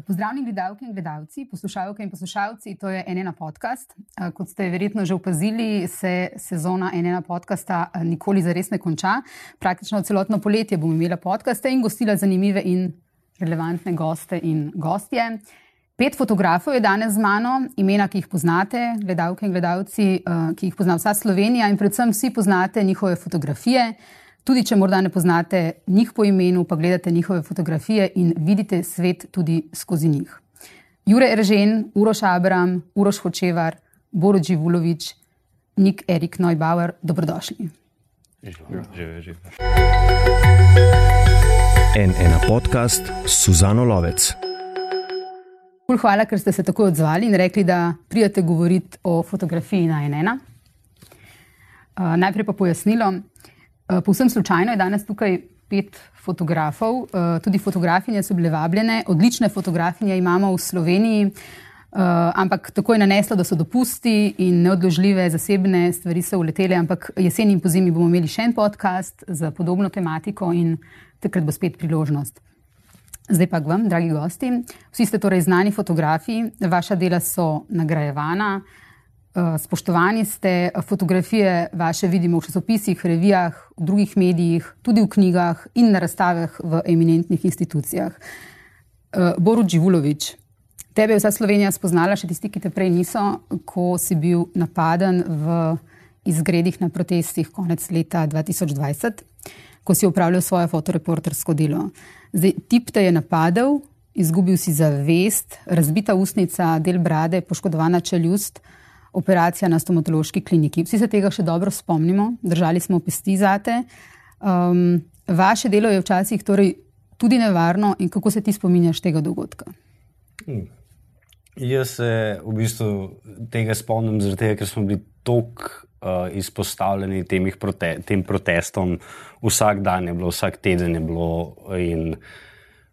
Pozdravljeni, gledalke in gledalci, poslušalke in poslušalci, to je NN podcast. Eh, kot ste verjetno že opazili, se sezona NN podcasta eh, nikoli zares ne konča. Praktično celotno poletje bom imela podcaste in gostila zanimive in relevantne goste in gostje. Pet fotografov je danes z mano, imena, ki jih poznate, gledalke in gledalci, eh, ki jih pozna vsa Slovenija in predvsem vsi poznate njihove fotografije. Tudi, če morda ne poznate njih po imenu, pa gledate njihove fotografije in vidite svet tudi skozi njih. Jure Eržen, Uroš Abram, Uroš Hočevar, Borod Živulovič, Nik Erik Neubauer, dobrodošli. En ena podcast, Suzano Lovec. Hvala, ker ste se tako odzvali in rekli, da prijete govoriti o fotografiji na NN. Uh, najprej pa pojasnilo. Eh, povsem slučajno je danes tukaj pet fotografov, eh, tudi fotografinje so bile vabljene, odlične fotografinje imamo v Sloveniji, eh, ampak tako je naneslo, da so dopusti in neodložljive zasebne stvari so uletele, ampak jesen in pozimi bomo imeli še en podcast za podobno tematiko in takrat bo spet priložnost. Zdaj pa k vam, dragi gosti. Vsi ste torej znani fotografi, vaša dela so nagrajevana. Eh, spoštovani ste, fotografije vaše vidimo v časopisih, revijah, v drugih medijih, tudi v knjigah in na razstavah v eminentnih institucijah. Eh, Borut Živulovič, tebe je vsa Slovenija spoznala, še tisti, ki te prej niso, ko si bil napaden v izgredih na protestih konec leta 2020, ko si upravljal svoje fotoreportersko delo. Zdaj, tip te je napadel, izgubil si zavest, razbita usnica, del brade, poškodovana čeljust operacija na stomatološki kliniki. Vsi se tega še dobro spomnimo, držali smo pesti zate. Um, vaše delo je včasih torej tudi nevarno in kako se ti spominjaš tega dogodka? Hmm. Jaz se v bistvu tega spomnim, tega, ker smo bili tako uh, izpostavljeni prote tem protestom. Vsak dan je bilo, vsak teden je bilo. In, uh,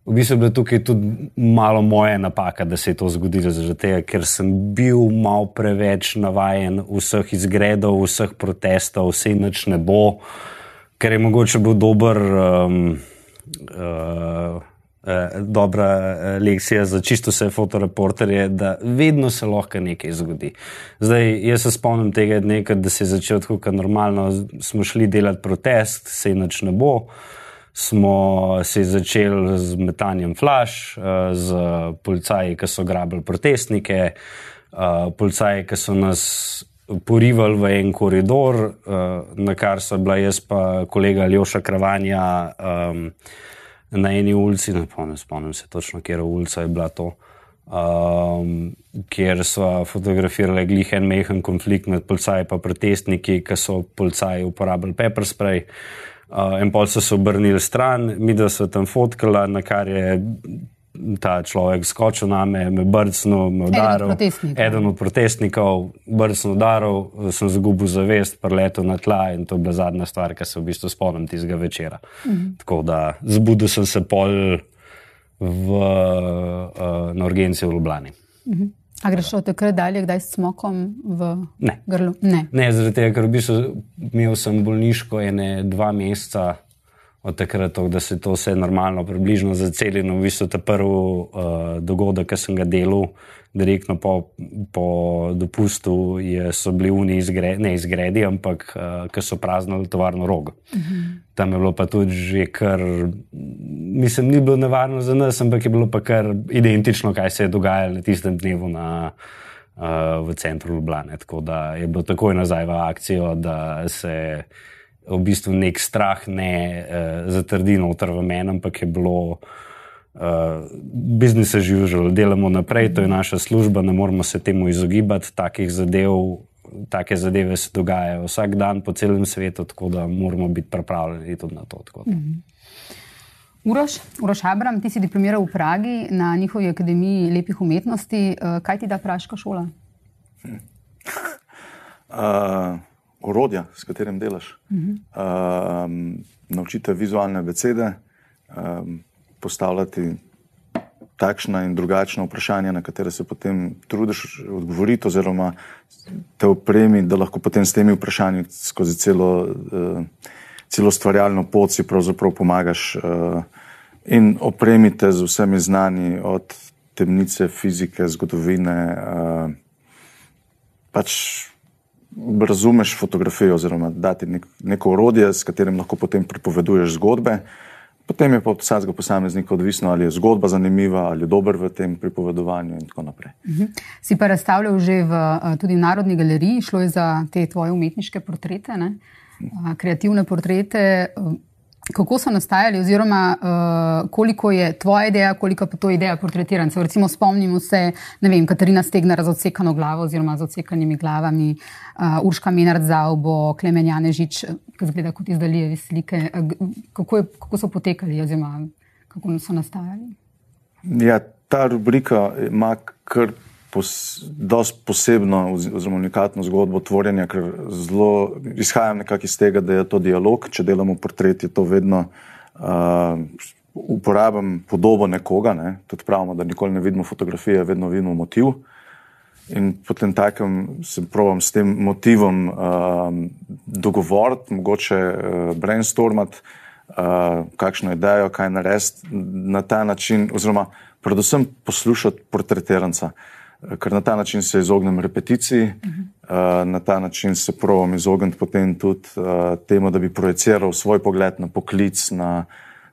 V bistvu je bila tukaj tudi malo moja napaka, da se je to zgodilo, tega, ker sem bil malo preveč navaden vseh izgredov, vseh protestov, vse noč ne bo, ker je mogoče bil dober. Um, uh, Dobra lekcija za čisto vse fotoreporterje, da vedno se lahko nekaj zgodi. Zdaj, jaz se spomnim tega dne, da se je začel tako, kot normalno, smo šli delati protest, se enoč ne bo. Uh, smo se začeli z metanjem flash, eh, z policaji, ki so grabili protestnike, eh, policaji, ki so nas porivali v en koridor, eh, na kar so bila jaz pa kolega Ljoša Kravanja na eni ulici, ne spomnim, spomnim se točno, kje ulica je bila to. Um, kjer so fotografirali glih en mehen konflikt med policaji in protestniki, ki so policaji uporabljali pepper spray. Uh, Uh, in pol so se obrnili stran, mi da so tam fotkala, na kar je ta človek skočil na me, me brcnil, me udaril. Eden od protestnikov, brcnil, udaril, sem zgubil zavest, preletel na tla in to je bila zadnja stvar, kar se v bistvu spomnim tistega večera. Mhm. Tako da zbudil sem se pol v, uh, na urgenci v Ljubljani. Mhm. A greš od takrat dalje, kdaj s smokom v ne. grlu? Ne, ne zaradi tega, ker v bistvu imel sem bolniško ene dva meseca od takrat, da se to vse normalno približno zacelilo. V bistvu ta prvi uh, dogodek, ki sem ga delal, direktno po, po dopustu, je, so bili uni izgre, ne izgredi, ampak uh, ki so praznili tovarno rog. Uh mhm. -huh. Tam je bilo pa tudi že kar, mislim, ni bilo nevarno za nas, ampak je bilo pa kar identično, kaj se je dogajalo na tistem dnevu na, uh, v centru Ljubljana. Tako da je bilo takoj nazaj v akcijo, da se v bistvu nek strah ne uh, zatrdi noter v meni, ampak je bilo uh, business as usual, delamo naprej, to je naša služba, ne moramo se temu izogibati. Takih zadev, take zadeve se dogajajo vsak dan po celem svetu, tako da moramo biti pripravljeni tudi na to. Mhm. Uroš, Uroš Abram, ti si diplomiral v Pragi na njihovi akademiji lepih umetnosti. Uh, kaj ti da praška šola? Uh, orodja, s katerim delaš. Uh -huh. uh, naučite vizualne besede, um, postavljati takšna in drugačna vprašanja, na katere se potem trudiš odgovoriti, oziroma te opremi, da lahko potem s temi vprašanji skozi celo, uh, celo stvarjalno pot si pravzaprav pomagaš uh, in opremite z vsemi znani od temnice, fizike, zgodovine. Uh, pač razumeš fotografijo, oziroma dati nek, neko orodje, s katerim lahko potem pripoveduješ zgodbe. Potem je pa od vsakega posameznika odvisno, ali je zgodba zanimiva, ali je dober v tem pripovedovanju in tako naprej. Uh mhm. -huh. Si pa razstavljal že v uh, tudi Narodni galeriji, šlo je za te tvoje umetniške portrete, uh, kreativne portrete. Uh, kako so nastajali, oziroma uh, koliko je tvoja ideja, koliko pa to ideja portretirancev. Recimo, spomnimo se, ne vem, Katarina Stegna z odsekano glavo oziroma z odsekanimi glavami, uh, Urška Minard Zaubo, Klemen Janežič, ki zgleda kot izdalije slike. Uh, kako, je, kako so potekali, oziroma kako so nastajali? Ja, ta rubrika ima kar precej posebno, oziroma unikatno zgodbo tvorjenja, ker zelo izhajam nekako iz tega, da je to dialog. Če delamo portret, je to vedno uh, uporabljam podobo nekoga. Ne? Tudi pravimo, da nikoli ne vidimo fotografije, vedno vidimo motiv. In potem takem se provam s tem motivom uh, dogovoriti, mogoče uh, brainstormati, uh, kakšno idejo, kaj narediti na ta način, oziroma predvsem poslušati portretiranca. Uh, ker na ta način se izognem repeticiji, uh -huh. uh, na ta način se provodim izogniti potem tudi uh, temu, da bi projiciral svoj pogled na poklic, na,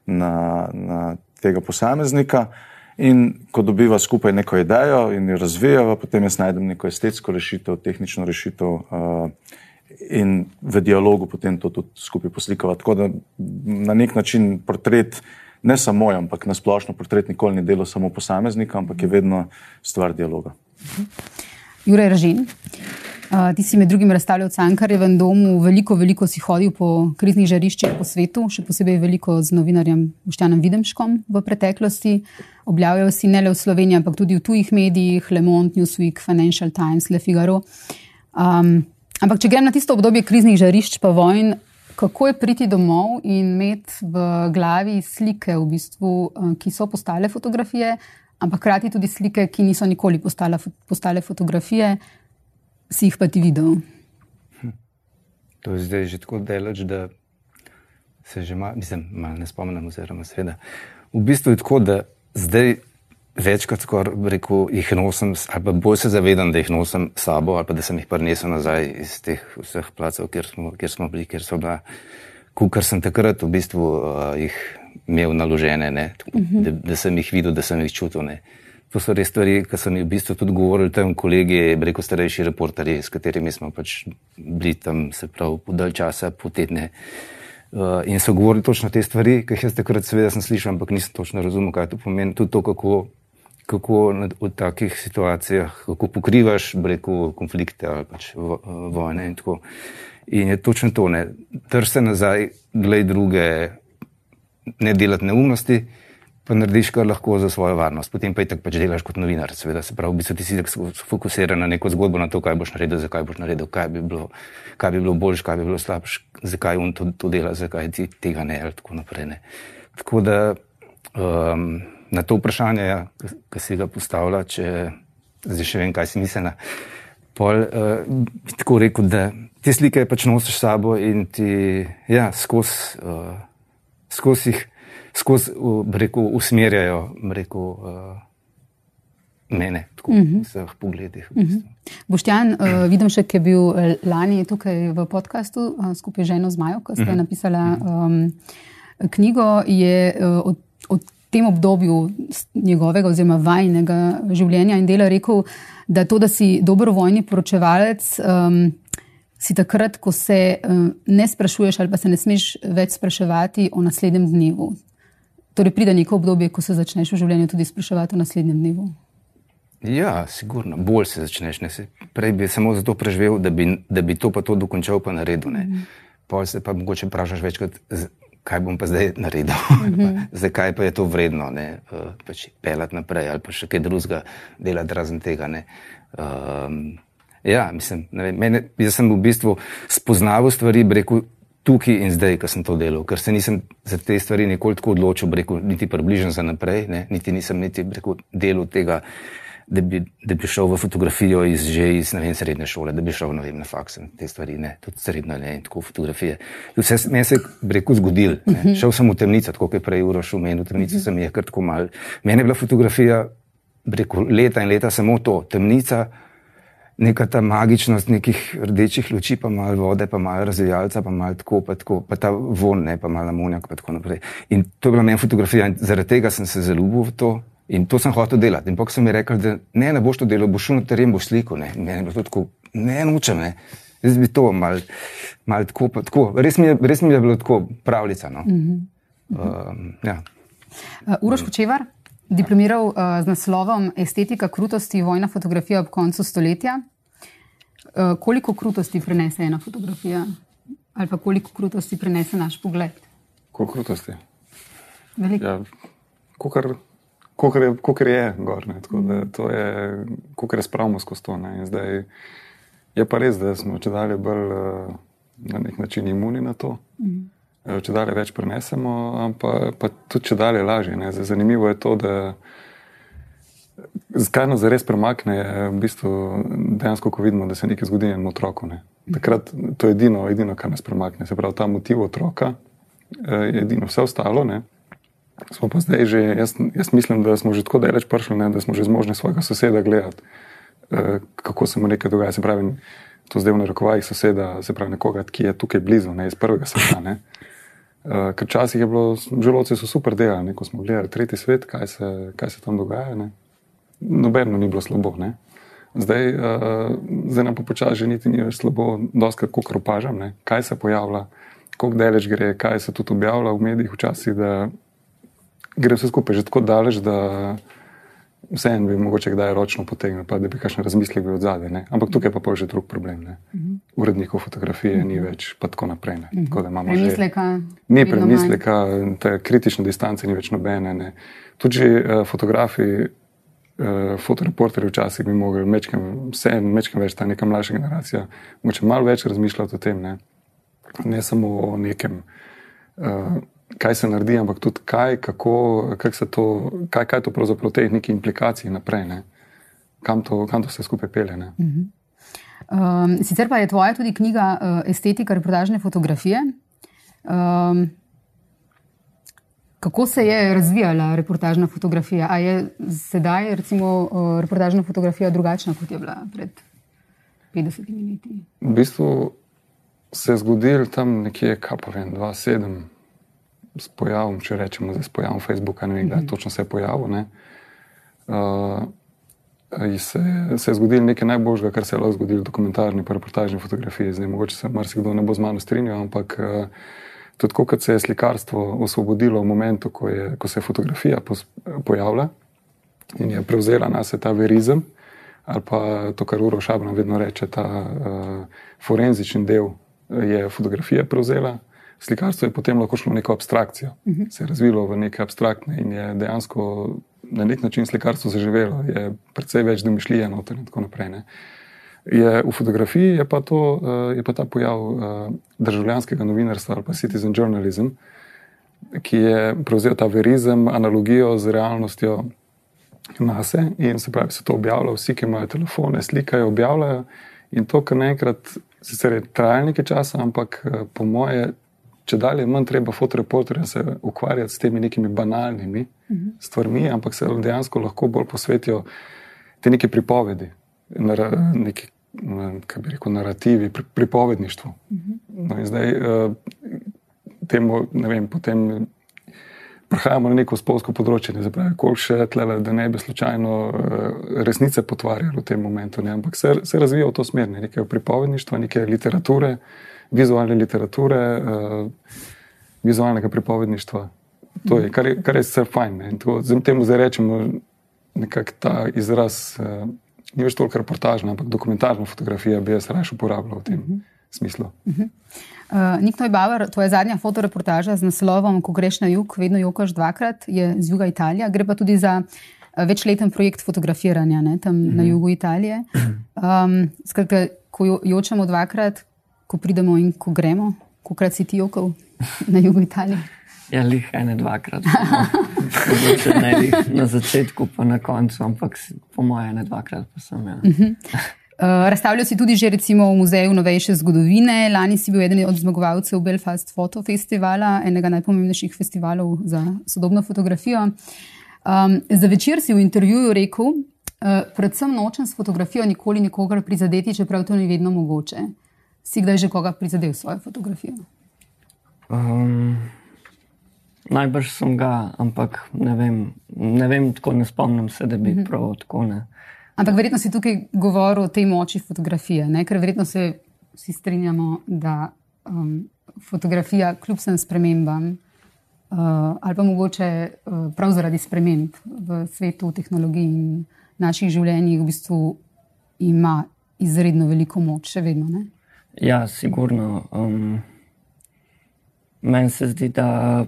na, na tega posameznika. In ko dobiva skupaj neko idejo in jo razvijava, potem jaz najdem neko estetsko rešitev, tehnično rešitev. Uh, In v dialogu potem to tudi skupaj poslikava. Tako da na nek način portret ne samo moj, ampak na splošno portret nikoli ni delo samo posameznika, ampak je vedno stvar dialoga. Juraj Ražin, ti si med drugim razstavljal v Cankarjevem domu, veliko, veliko si hodil po kriznih žariščih po svetu, še posebej veliko z novinarjem Uštjanom Videmškom v preteklosti. Objavljal si ne le v Sloveniji, ampak tudi v tujih medijih, Le Monde, Newsweek, Financial Times, Le Figaro. Um, ampak če grem na tisto obdobje kriznih žarišč pa vojn, kako je priti domov in imeti v glavi slike, v bistvu, ki so postale fotografije, ampak hkrati tudi slike, ki niso nikoli postale, postale fotografije, si jih pa ti videl. Hm. To je zdaj že tako delač, da se že malo, mislim, malo ne spomnim, oziroma seveda. V bistvu je tako, da zdaj večkrat rekel, jih nosim, ali pa bolj se zavedam, da jih nosim sabo, ali pa da sem jih prinesel nazaj iz teh vseh placev, kjer smo, kjer smo bili, kjer so bila, kar sem takrat v bistvu uh, jih imel naložene, ne, uh mhm. -huh. da, da sem jih videl, da sem jih čutil. Ne. To so res stvari, ki so mi v bistvu tudi govorili tam kolegi, reko starejši reporterji, s katerimi smo pač bili tam, se pravi, po dalj časa, po tedne. Uh, in so govorili točno te stvari, ki jih jaz takrat seveda sem slišal, ampak nisem točno razumel, kaj to pomeni. Tudi to, kako kako v takih situacijah, kako pokrivaš breko konflikte ali pač vojne in. In je točno to, ne, drž se nazaj, glej druge, ne delati neumnosti, pa narediš kar lahko za svojo varnost. Potem pa je tako pač delaš kot novinar, seveda se pravi, v bistvu ti si fokusiran na neko zgodbo, na to, kaj boš naredil, zakaj boš naredil, kaj bi bilo, kaj bi bilo boljš, kaj bi bilo slabš, zakaj on to, to dela, zakaj ti tega ne, ali tako naprej. Ne. Tako da, um, na to vprašanje, ja, ki si ga postavlja, če zdaj še vem, kaj si mislila. Pol, uh, bi tako rekel, da te slike pač nosiš s sabo in ti ja, skozi uh, skoz jih skoz, uh, rekel, usmerjajo rekel, uh, mene, tako uh -huh. v vseh pogledih. V bistvu. uh -huh. Boštjan, uh, vidim še, ki je bil lani tukaj v podkastu uh, skupaj z ženo Zmajo, ki ste uh -huh. napisala um, knjigo, je uh, od, od tem obdobju njegovega oziroma vajnega življenja in dela rekel, da to, da si dobrovojni poročevalec, um, si takrat, ko se um, ne sprašuješ ali pa se ne smeš več spraševati o naslednjem dnevu. Torej, pride neko obdobje, ko se začneš v življenju tudi spraševati o naslednjem dnevu. Ja, sigurno, bolj se začneš. Ne? Prej bi samo zato preživel, da bi, da bi to pa to dokončal, pa naredil. Mm. Pol se pa mogoče vprašaš večkrat, kaj bom pa zdaj naredil, mm -hmm. zakaj pa je to vredno, ne uh, pač pelati naprej ali pa še kaj drugega delati razen tega. Um, ja, mislim, vem, mene, jaz sem v bistvu spoznal stvari, rekel, tukaj in zdaj, ko sem to delal, ker se nisem za te stvari nikoli tako odločil, rekel, niti približen za naprej, ne, niti nisem niti rekel, delal tega da bi, da bi šel v fotografijo iz, že iz vem, srednje šole, da bi šel vem, na faks in te stvari, ne, tudi srednje ne, in tako fotografije. Vse me je rekel zgodil. Ne. Mhm. Šel sem v temnico, tako kot je prej Uroš omenil, v temnici sem jih kar tako mal. Mene je bila fotografija preko leta in leta samo to, temnica, neka ta magičnost nekih rdečih luči, pa malo vode, pa malo razvijalca, pa malo tako, pa, tako, pa ta von, ne pa malo amonijak, pa tako naprej. In to je bila meni fotografija in zaradi tega sem se zaljubil v to. In to sem hotel delati. In pa sem mi rekel, da ne, ne boš to delal, boš šel na teren, boš sliko. Ne, ne, ne, tako, ne nočem. Ne. Jaz bi to mal, mal tako, pa, tako. Res, mi je, res mi je bilo tako pravljica. No. Mm -hmm. um, ja. uh, Uroš Kočevar, diplomiral uh, z naslovom Estetika krutosti, vojna fotografija ob koncu stoletja. Uh, koliko krutosti prenese ena fotografija, ali pa koliko krutosti prenese naš pogled? Koliko krutosti? Veliko. Ja, kukar, kukar je, kukar je gor, ne, tako da to je, kukar spravimo skozi to. Zdaj, Je pa res, da smo če dalje bolj uh, na nek način imuni na to, mm. Če dalje več prenesemo, ampak pa tudi če dalje lažje. Ne. Zanimivo je to, da kaj nas zares premakne, je v bistvu dejansko, ko vidimo, da se nekaj zgodi enemu otroku. Ne. Takrat to je edino, edino, kar nas premakne. Se pravi, ta motiv otroka je edino, vse ostalo. Ne. Smo pa zdaj že, jaz, jaz mislim, da smo že tako daleč prišli, ne, da smo že zmožni svojega soseda gledati. Eh, kako se mu nekaj dogaja. Se pravi, to zdaj v narekovajih soseda, se pravi nekoga, ki je tukaj blizu, ne iz prvega sveta. Uh, ker včasih je bilo, želodci so super delali, ko smo gledali tretji svet, kaj se, kaj se tam dogaja. Ne. Nobeno ni bilo slabo. Ne. Zdaj, uh, zdaj nam pa počasi že niti ni več slabo, doskrat kot opažam, kaj se pojavlja, koliko delež gre, kaj se tudi objavlja v medijih, včasih, da gre vse skupaj že tako daleč, da vseeno bi mogoče kdaj ročno potegnil, pa da bi kakšen razmislek bil zadaj. Ne? Ampak tukaj pa je že drug problem. Ne? Urednikov fotografije ni več, pa tako naprej. Tako premisleka. Ni premisleka, te kritične distance ni več nobene. Ne? Tudi uh, fotografi, uh, fotoreporterji včasih bi mogli mečkem, vseeno mečkem več, ta neka mlajša generacija, moče malo več razmišljati o tem, ne, ne samo o nekem. Uh, kaj se naredi, ampak tudi kaj, kako, kak to, kaj, kaj to pravzaprav te neke implikacije naprej, ne? kam, to, kam to vse skupaj pele. Uh -huh. um, sicer pa je tvoja tudi knjiga uh, Estetika reportažne fotografije. Um, kako se je razvijala reportažna fotografija? Ali je sedaj, recimo, uh, reportažna fotografija drugačna, kot je bila pred 50 leti? V bistvu se je zgodil tam nekje, kaj pa vem, 2-7 s pojavom, če rečemo, da s pojavom Facebooka, ne vem, kdaj mm -hmm. točno se je pojavil. Ne, uh, se, se je zgodilo nekaj najboljšega, kar se je lahko zgodilo, dokumentarni, pa reportažni fotografiji. Zdaj, mogoče se marsikdo ne bo z mano strinjal, ampak uh, tudi kot se je slikarstvo osvobodilo v momentu, ko, je, ko se je fotografija pojavila in je prevzela nas ta verizem. Ali pa to, kar Uro Šabno vedno reče, ta uh, forenzični del je fotografija prevzela, slikarstvo je potem lahko šlo v neko abstrakcijo, uh mhm. -huh. se je razvilo v neke abstraktne in je dejansko na nek način slikarstvo zaživelo, je precej več domišljije noter in tako naprej. Ne. Je, v fotografiji je pa, to, eh, je pa ta pojav eh, državljanskega novinarstva ali pa citizen journalism, ki je prevzel ta verizem, analogijo z realnostjo nas in se pravi, se to objavlja, vsi, ki imajo telefone, slikajo, objavljajo. In to, kar naenkrat, sicer je trajalo nekaj časa, ampak eh, po moje če dalje manj treba fotoreporterjem se ukvarjati s temi nekimi banalnimi uh mhm. -huh. stvarmi, ampak se dejansko lahko bolj posvetijo te neke pripovedi, neki, kaj bi rekel, narativi, pri, pripovedništvu. Uh -huh. no in zdaj uh, temu, ne vem, potem. Prehajamo na neko spolsko področje, ne pravi, koliko še tle, da ne bi slučajno uh, resnice potvarjali v tem momentu. Ne, ampak se, se razvija v to smer, ne, nekaj pripovedništva, nekaj literature, uh, vizualne literature, uh, vizualnega pripovedništva. To je, kar je, kar je vse fajn. Zdaj temu zdaj rečemo, da ta izraz uh, ni več toliko reportažna, ampak dokumentarna fotografija bi jaz raje uporabljal v tem uh -huh. smislu. Uh -huh. Uh, Nik Nojbauer, to je zadnja fotoreportaža z naslovom Ko greš na jug, vedno jokaš dvakrat, je z juga Italije. Gre pa tudi za večleten projekt fotografiranja ne, tam uh -huh. na mhm. jugu Italije. Um, skratka, ko jočemo dvakrat, ko pridemo in ko gremo, kokrat si ti okol na jugu Italije. Ja, lih ene, dvakrat. ne lih na začetku, pa na koncu, ampak po mojem, ne dvakrat pa sem. Ja. Uh -huh. Uh, razstavljal si tudi že recimo v Muzeju novejše zgodovine. Lani si bil eden od zmagovalcev Belfast Photo Festivala, enega najpomembnejših festivalov za sodobno fotografijo. Um, za večer si v intervjuju rekel, uh, predvsem nočem s fotografijo nikoli nikogar prizadeti, čeprav to ni vedno mogoče. Si kdaj že koga prizadel s svojo fotografijo? Um, najbrž sem ga, ampak ne vem, ne vem, tako ne spomnim se, da bi mm -hmm. prav tako ne. Ampak verjetno si tukaj govoril o tej moči fotografije, ne? ker verjetno se vsi strinjamo, da um, fotografija, kljub vsem spremembam, uh, ali pa mogoče uh, prav zaradi sprememb v svetu, v tehnologiji in naših življenjih, v bistvu ima izredno veliko moč, še vedno. Ne? Ja, sigurno. Um, Meni se zdi, da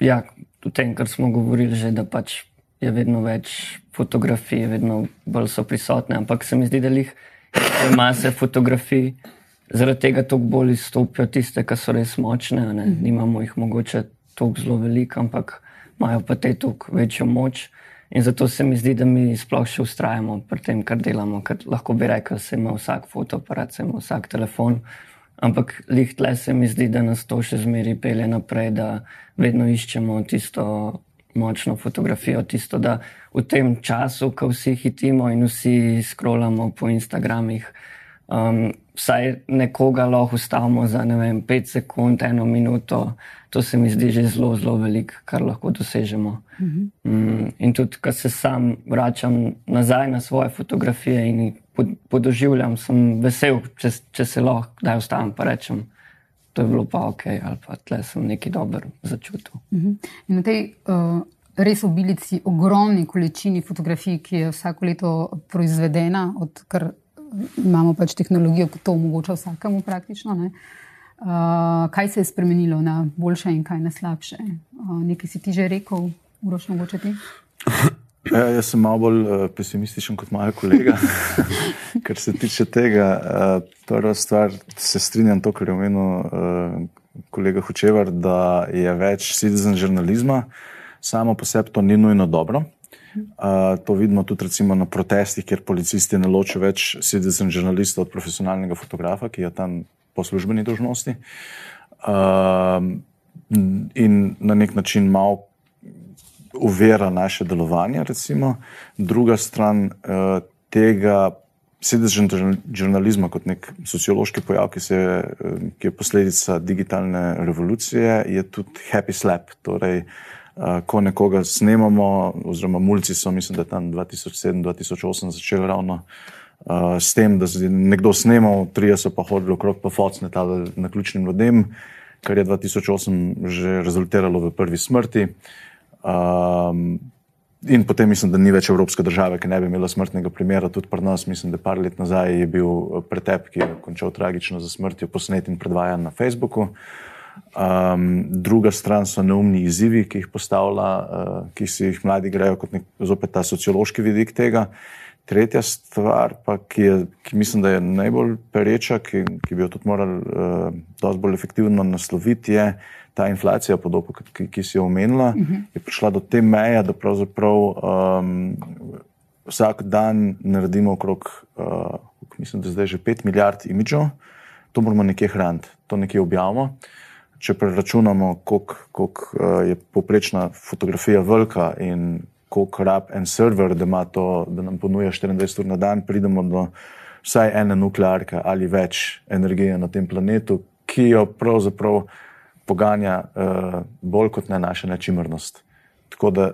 ja, v tem, kar smo govorili, že, da pač je vedno več fotografij, vedno bolj so prisotne, ampak se mi zdi, da jih ima se fotografij, zaradi tega toliko bolj izstopijo tiste, ki so res močne. Ne? Nimamo jih mogoče toliko zelo veliko, ampak imajo pa te toliko večjo moč. In zato se mi zdi, da mi sploh še ustrajamo pri tem, kar delamo. Ker lahko bi rekel, da ima vsak fotoaparat, ima vsak telefon. Ampak lih tle se mi zdi, da nas to še zmeraj pelje naprej, da vedno iščemo tisto močno fotografijo, tisto, da v tem času, ko vsi hitimo in vsi scrollamo po Instagramih, um, vsaj nekoga lahko ustavimo za ne vem, pet sekund, eno minuto. To se mi zdi že zelo, zelo veliko, kar lahko dosežemo. Mhm. Um, in tudi, ko se sam vračam nazaj na svoje fotografije in podoživljam, sem vesel, če, če se lahko kdaj ostavim in rečem, da je bilo pa ok, ali pa tle sem nekaj dober začutil. Uh -huh. In na tej uh, res obilici, ogromni količini fotografij, ki je vsako leto proizvedena, odkar imamo pač tehnologijo, ki to omogoča vsakemu praktično. Ne? Uh, kaj se je spremenilo na boljše in kaj na slabše? Uh, nekaj si ti že rekel, uroš mogoče ti? Ja, jaz sem malo bolj uh, pesimističen kot moj kolega, kar se tiče tega. Uh, prva stvar, se strinjam to, kar je omenil uh, kolega Hočevar, da je več citizen žurnalizma, samo po sebi to ni nujno dobro. Uh, to vidimo tudi na protestih, kjer policisti ne ločijo več citizen žurnalista od profesionalnega fotografa, ki je tam po službeni dožnosti. Uh, in na nek način malo uvera naše delovanje. Recimo. Druga stran uh, tega sedežnega žurnalizma kot nek sociološki pojav, ki, se, uh, ki je posledica digitalne revolucije, je tudi happy slap. Torej, uh, ko nekoga snemamo, oziroma mulci so, mislim, da tam 2007-2008 začeli ravno. Uh, s tem, da je nekdo snimal, tri so pa hodili okrog po focne, na ključnim ljudem, kar je 2008 že rezultiralo v prvi smrti. Uh, Um, in potem mislim, da ni več evropske države, ki ne bi imela smrtnega primera. Tudi pri nas, mislim, da par let nazaj je bil pretep, ki je končal tragično za smrtjo, posnet in predvajan na Facebooku. Um, druga stran so neumni izzivi, ki jih postavlja, uh, ki si jih mladi grejo kot nek, zopet ta sociološki vidik tega. Tretja stvar, pa, ki, je, ki mislim, da je najbolj pereča, ki, ki bi jo tudi morali uh, dosti bolj efektivno nasloviti, je, ta inflacija, podobo, ki, ki si jo omenila, uh -huh. je prišla do te meje, da pravzaprav um, vsak dan naredimo okrog, uh, mislim, da zdaj že 5 milijard imidžov, to moramo nekje hraniti, to nekje objavimo. Če preračunamo, koliko uh, je poprečna fotografija velika in koliko rab en server, da, to, da nam ponuja 24 ur na dan, pridemo do vsaj ene nuklearke ali več energije na tem planetu, ki jo pravzaprav poganja uh, bolj kot ne naša nečimrnost. Tako da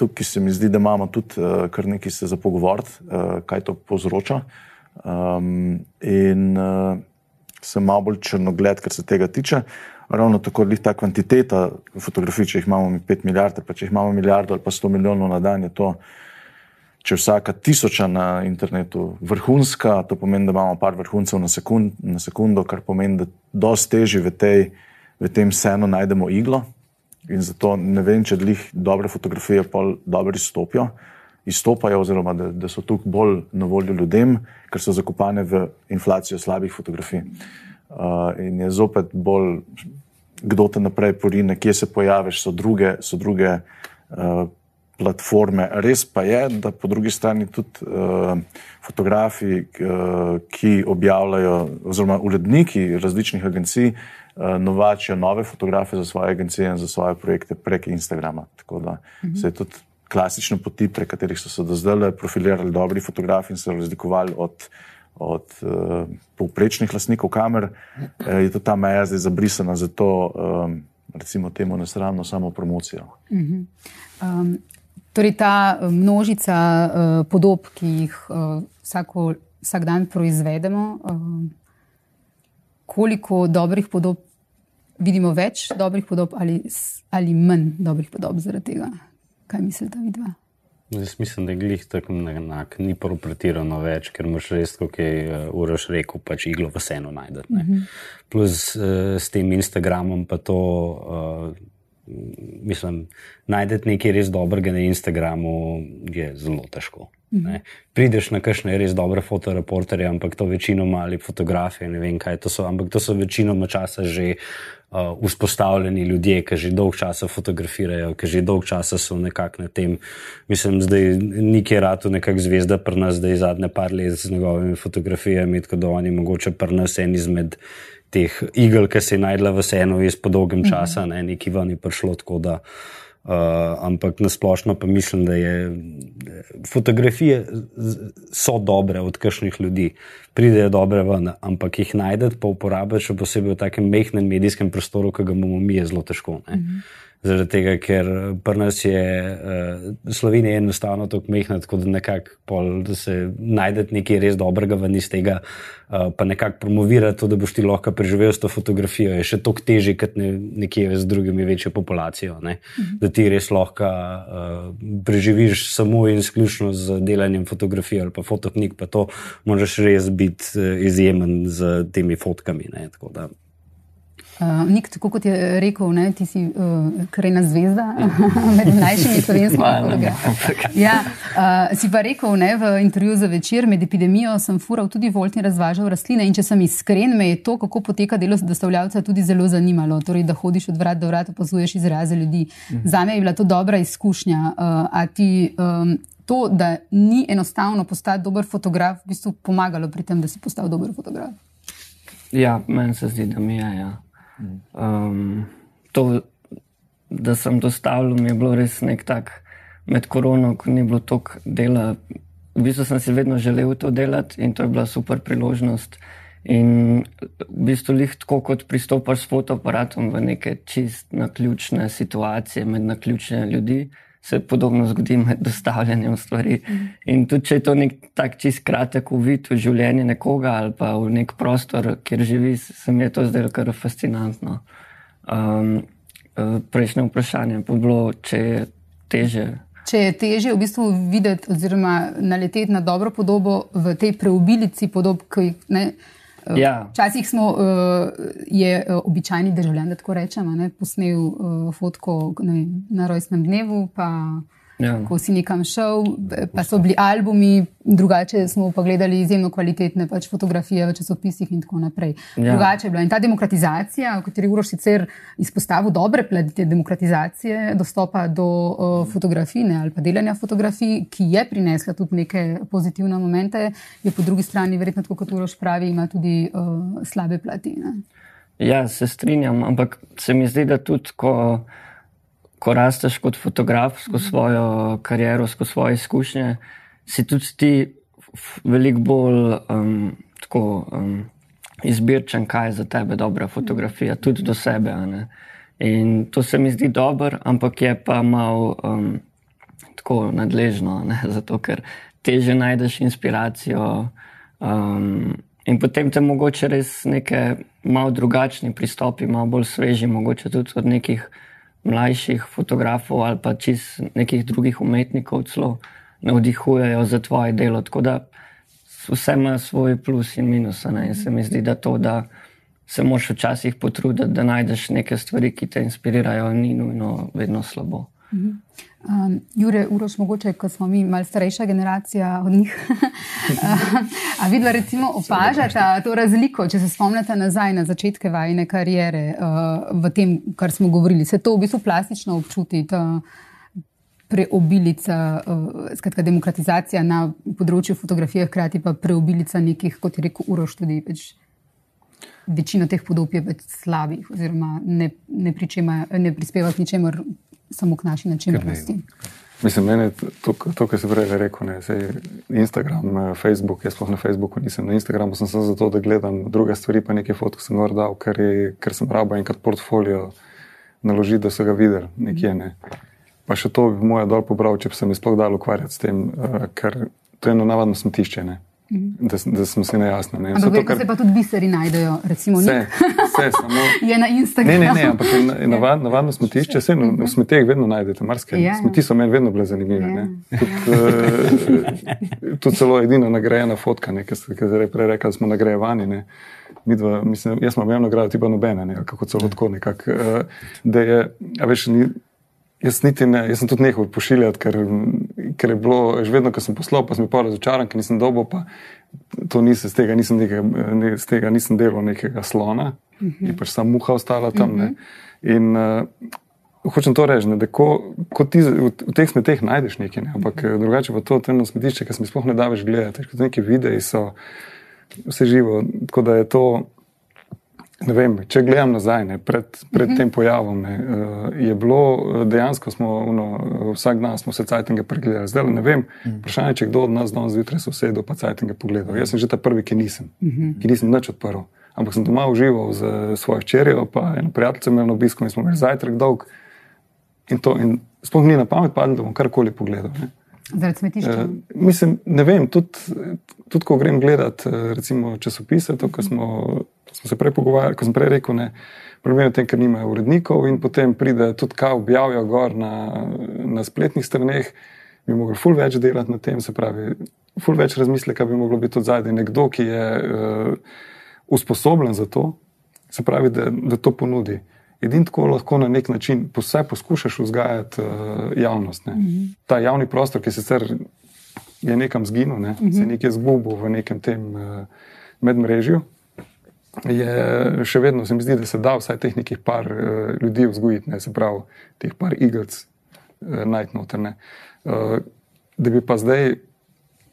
tukaj se mi zdi, da imamo tudi uh, kar nekaj se za pogovoriti, uh, kaj to povzroča. Um, in uh, sem malo bolj črnogled, kar se tega tiče. Ravno tako je ta kvantiteta fotografij, če jih imamo 5 milijard, pa če jih imamo milijardo ali pa 100 milijonov na dan, je to, če vsaka tisoča na internetu vrhunska, to pomeni, da imamo par vrhuncev na, sekund, na sekundo, kar pomeni, da dosti teži v tej v tem vseeno najdemo iglo. In zato ne vem, če dlih dobre fotografije pa dobro izstopijo, izstopajo, oziroma da, da so tukaj bolj na voljo ljudem, ker so zakopane v inflacijo slabih fotografij. Uh, in je zopet bolj, kdo te naprej porine, kje se pojaviš, so druge, so druge uh, platforme. Res pa je, da po drugi strani tudi uh, fotografi, uh, ki objavljajo, oziroma uredniki različnih agencij, uh, novačijo nove fotografe za svoje agencije in za svoje projekte prek Instagrama. Tako da uh -huh. se je tudi klasične poti, prek katerih so se do zdaj profilirali dobri fotografi in se razlikovali od, od uh, povprečnih lastnikov kamer, uh, je ta meja zdaj zabrisana za to, um, recimo, temu nesramno samo promocijo. Um, torej, ta množica uh, podob, ki jih uh, vsako, vsak dan proizvedemo, um, koliko dobrih podob vidimo, več dobrih podob ali, ali manj dobrih podob zaradi tega? Kaj mislite, vidva? Jaz mislim, da je glih tako enak, ni prav pretirano več, ker moš res, kot je uh, Uroš rekel, pač iglo v senu najdete. Uh -huh. Plus uh, s tem Instagramom pa to, uh, mislim, najdete nekaj res dobrega na Instagramu je zelo težko. Ne. Prideš na kakšne res dobre fotoreporterje, ampak to večinoma ali fotografije, ne vem kaj to so, ampak to so večinoma časa že uh, vzpostavljeni ljudje, ki že dolg časa fotografirajo, ki že dolg časa so nekako na tem. Mislim, zdaj nekje rado nekako zvezda pri nas, zdaj zadnje par let z njegovimi fotografijami, tako da oni mogoče pri nas en izmed teh igel, ki se je najdla v senu iz po dolgem časa, ne, neki ven je prišlo tako da. Uh, ampak nasplošno pa mislim, da je fotografije so dobre od kakšnih ljudi, pridejo dobre ven, ampak jih najdete pa uporabljati, še posebej v takem mehkem medijskem prostoru, ki ga imamo mi, je zelo težko. Ne? Zaradi tega, ker pri nas je uh, Slovenija enostavno tako mehna, tako da nekako se najdete nekaj res dobrega ven iz tega, uh, pa nekako promovirati to, da boš ti lahko preživel s to fotografijo, je še toliko težje, kot ne, nekje z drugimi večjo populacijo. Ne? Da ti res lahko uh, preživiš samo in izključno z delanjem fotografije ali pa fotoknjig, pa to moraš res biti izjemen z temi fotkami. Ne? Tako da, Uh, Nik, tako kot je rekel, ne, ti si uh, krajna zvezda med mlajšimi slovenskimi fotografi. Ja, uh, si pa rekel ne, v intervjuju za večer, med epidemijo sem fural tudi volt in razvažal rastline. In če sem iskren, me je to, kako poteka delo dostavljavca, tudi zelo zanimalo. Torej, da hodiš od vrat do vrat, opazuješ izraze ljudi. Za me je bila to dobra izkušnja. Uh, a ti um, to, da ni enostavno postati dober fotograf, v bistvu pomagalo pri tem, da si postal dober fotograf? Ja, meni se zdi, da mi je. Ja. Um, to, da sem dostavil, mi je bilo res nek tak med korono, ko ni bilo toliko dela. V bistvu sem si vedno želel to delati in to je bila super priložnost. In v bistvu lih tako, kot pristopaš s fotoaparatom v neke čist naključne situacije, med naključne ljudi, se podobno zgodi med dostavljanjem stvari. In tudi če je to nek tak čist kratek uvid v življenje nekoga ali pa v nek prostor, kjer živi, se mi je to zdelo kar fascinantno. Um, eh, prejšnje vprašanje pa je bilo, če je teže Če je teže v bistvu videti oziroma naleteti na dobro podobo v tej preobilici podob, ki jih ne. Eh, Ja. Včasih smo, uh, je uh, običajni državljan, da tako rečemo, ne, posnel fotko vem, na rojstnem dnevu, pa Ja. ko si nekam šel, pa so bili albumi, drugače smo pa gledali izjemno kvalitetne pač, fotografije v časopisih in tako naprej. Ja. Drugače je bila in ta demokratizacija, o kateri Uroš sicer izpostavil dobre plati te demokratizacije, dostopa do uh, fotografije ali pa delanja fotografij, ki je prinesla tudi neke pozitivne momente, je po drugi strani, verjetno, tako kot Uroš pravi, ima tudi uh, slabe plati. Ne? Ja, se strinjam, ampak se mi zdi, da tudi ko, ko rasteš kot fotograf skozi svojo kariero, skozi svoje izkušnje, si tudi ti veliko bolj um, tako, um, izbirčen, kaj je za tebe dobra fotografija, tudi do sebe. In to se mi zdi dobro, ampak je pa malo um, tako nadležno, ne? zato ker teže najdeš inspiracijo. Um, in potem te mogoče res neke malo drugačni pristopi, malo bolj sveži, mogoče tudi od nekih mlajših fotografov ali pa čist nekih drugih umetnikov celo navdihujejo za tvoje delo. Tako da vse ima svoj plus in minus. ne. In se mi zdi, da to, da se moraš včasih potruditi, da najdeš neke stvari, ki te inspirirajo, ni nujno vedno slabo. Um, Jure, Uroš, mogoče, ko smo mi malce starejša generacija od njih. A vidva recimo opažata to razliko, če se spomnite nazaj na začetke vajne karijere uh, v tem, kar smo govorili. Se to v bistvu plastično občuti, ta preobilica, uh, skratka demokratizacija na področju fotografije, hkrati pa preobilica nekih, kot je rekel Uroš, tudi več. Večina teh podob je več slabih, oziroma ne, ne, pričema, ne prispeva k ničemur, samo k naši načinnosti. Mislim, meni to, to kar si prej rekel, ne, sej Instagram, eh, Facebook, jaz sploh na Facebooku nisem, na Instagramu sem samo zato, da gledam druge stvari, pa nekaj fotk sem gor dal, ker, je, ker sem rabo enkrat portfolio naložiti, da so ga videli nekje. Ne. Pa še to bi moja dol pobral, če bi se mi sploh dal ukvarjati s tem, uh, ker to je eno navadno smetišče. Ne. Da, da smo si nejasni. Ne. Ampak Zato, verjetno ker- se pa tudi biseri najdejo, recimo, nik vse, samo. je na Ne, Instagramu. ne, ne, ampak je je navad, navadno smetišče, vse v smeteh vedno najdete, marsikaj. Ja. Smeti so meni vedno bile zanimive. Ja. ne. Tudi, uh, tudi celo edina nagrajena fotka, ne, ki ste prej rekli, smo nagrajevani. Ne. Midva, mislim, jaz imam eno nagrado, ti pa nobene, ne, kako celo tako nekako. Uh, da je, a veš, ni, Jaz, niti ne, jaz sem tudi nehal pošiljati, ker, ker je bilo, že vedno, ko sem poslal, pa sem bil pa razočaran, ker nisem dobil, pa to nisem, z tega nisem, nekaj, ne, z tega nisem delal nekega slona, uh -huh. je pač samo muha ostala tam. Uh -huh. In uh, hočem to reči, ne, da ko, ko ti v, v teh smeteh najdeš nekaj, ne, ampak eh, drugače pa to temno smetišče, ki se mi sploh ne da več gledati, ker neki videi so vse živo, tako da je to. Ne vem, če gledam nazaj, ne, pred, pred uh -huh. tem pojavom, ne, uh, je bilo eh, dejansko, smo, uno, eh, vsak dan smo se cajtinge pregledali. Zdaj ne vem, vprašanje je, če kdo od nas danes zjutraj se usedel pa cajtinge pogledal. Jaz sem že ta prvi, ki nisem, uh -huh. ki nisem nič odprl. Ampak sem doma užival z svojo hčerjo, pa eno prijateljico imel na obisku in smo imeli zajtrk dolg. In to, in sploh ni na pamet padlo, da bom karkoli pogledal. Ne. Zaradi smetišča. Uh, mislim, ne vem, tudi, tudi ko grem gledat uh, recimo, časopise, to, kar smo, smo se prej pogovarjali, ko sem prej rekel, ne, problem je v tem, ker nimajo urednikov in potem pride tudi, kaj objavijo gor na, na spletnih straneh, bi mogli ful več delati na tem, se pravi, ful več razmisleka bi moglo biti tudi zadaj nekdo, ki je uh, usposobljen za to, se pravi, da, da to ponudi. Edino tako lahko na nek način vse poskušaš vzgajati uh, javnost. Ne. Mm -hmm. Ta javni prostor, ki sicer je nekam zginil, ne, mm -hmm. se je nekje zgubil v nekem tem uh, medmrežju, je še vedno, se mi zdi, da se da vsaj teh nekih par uh, ljudi vzgojiti, ne, se pravi, teh par igrc uh, najti noter. ne. Uh, da bi pa zdaj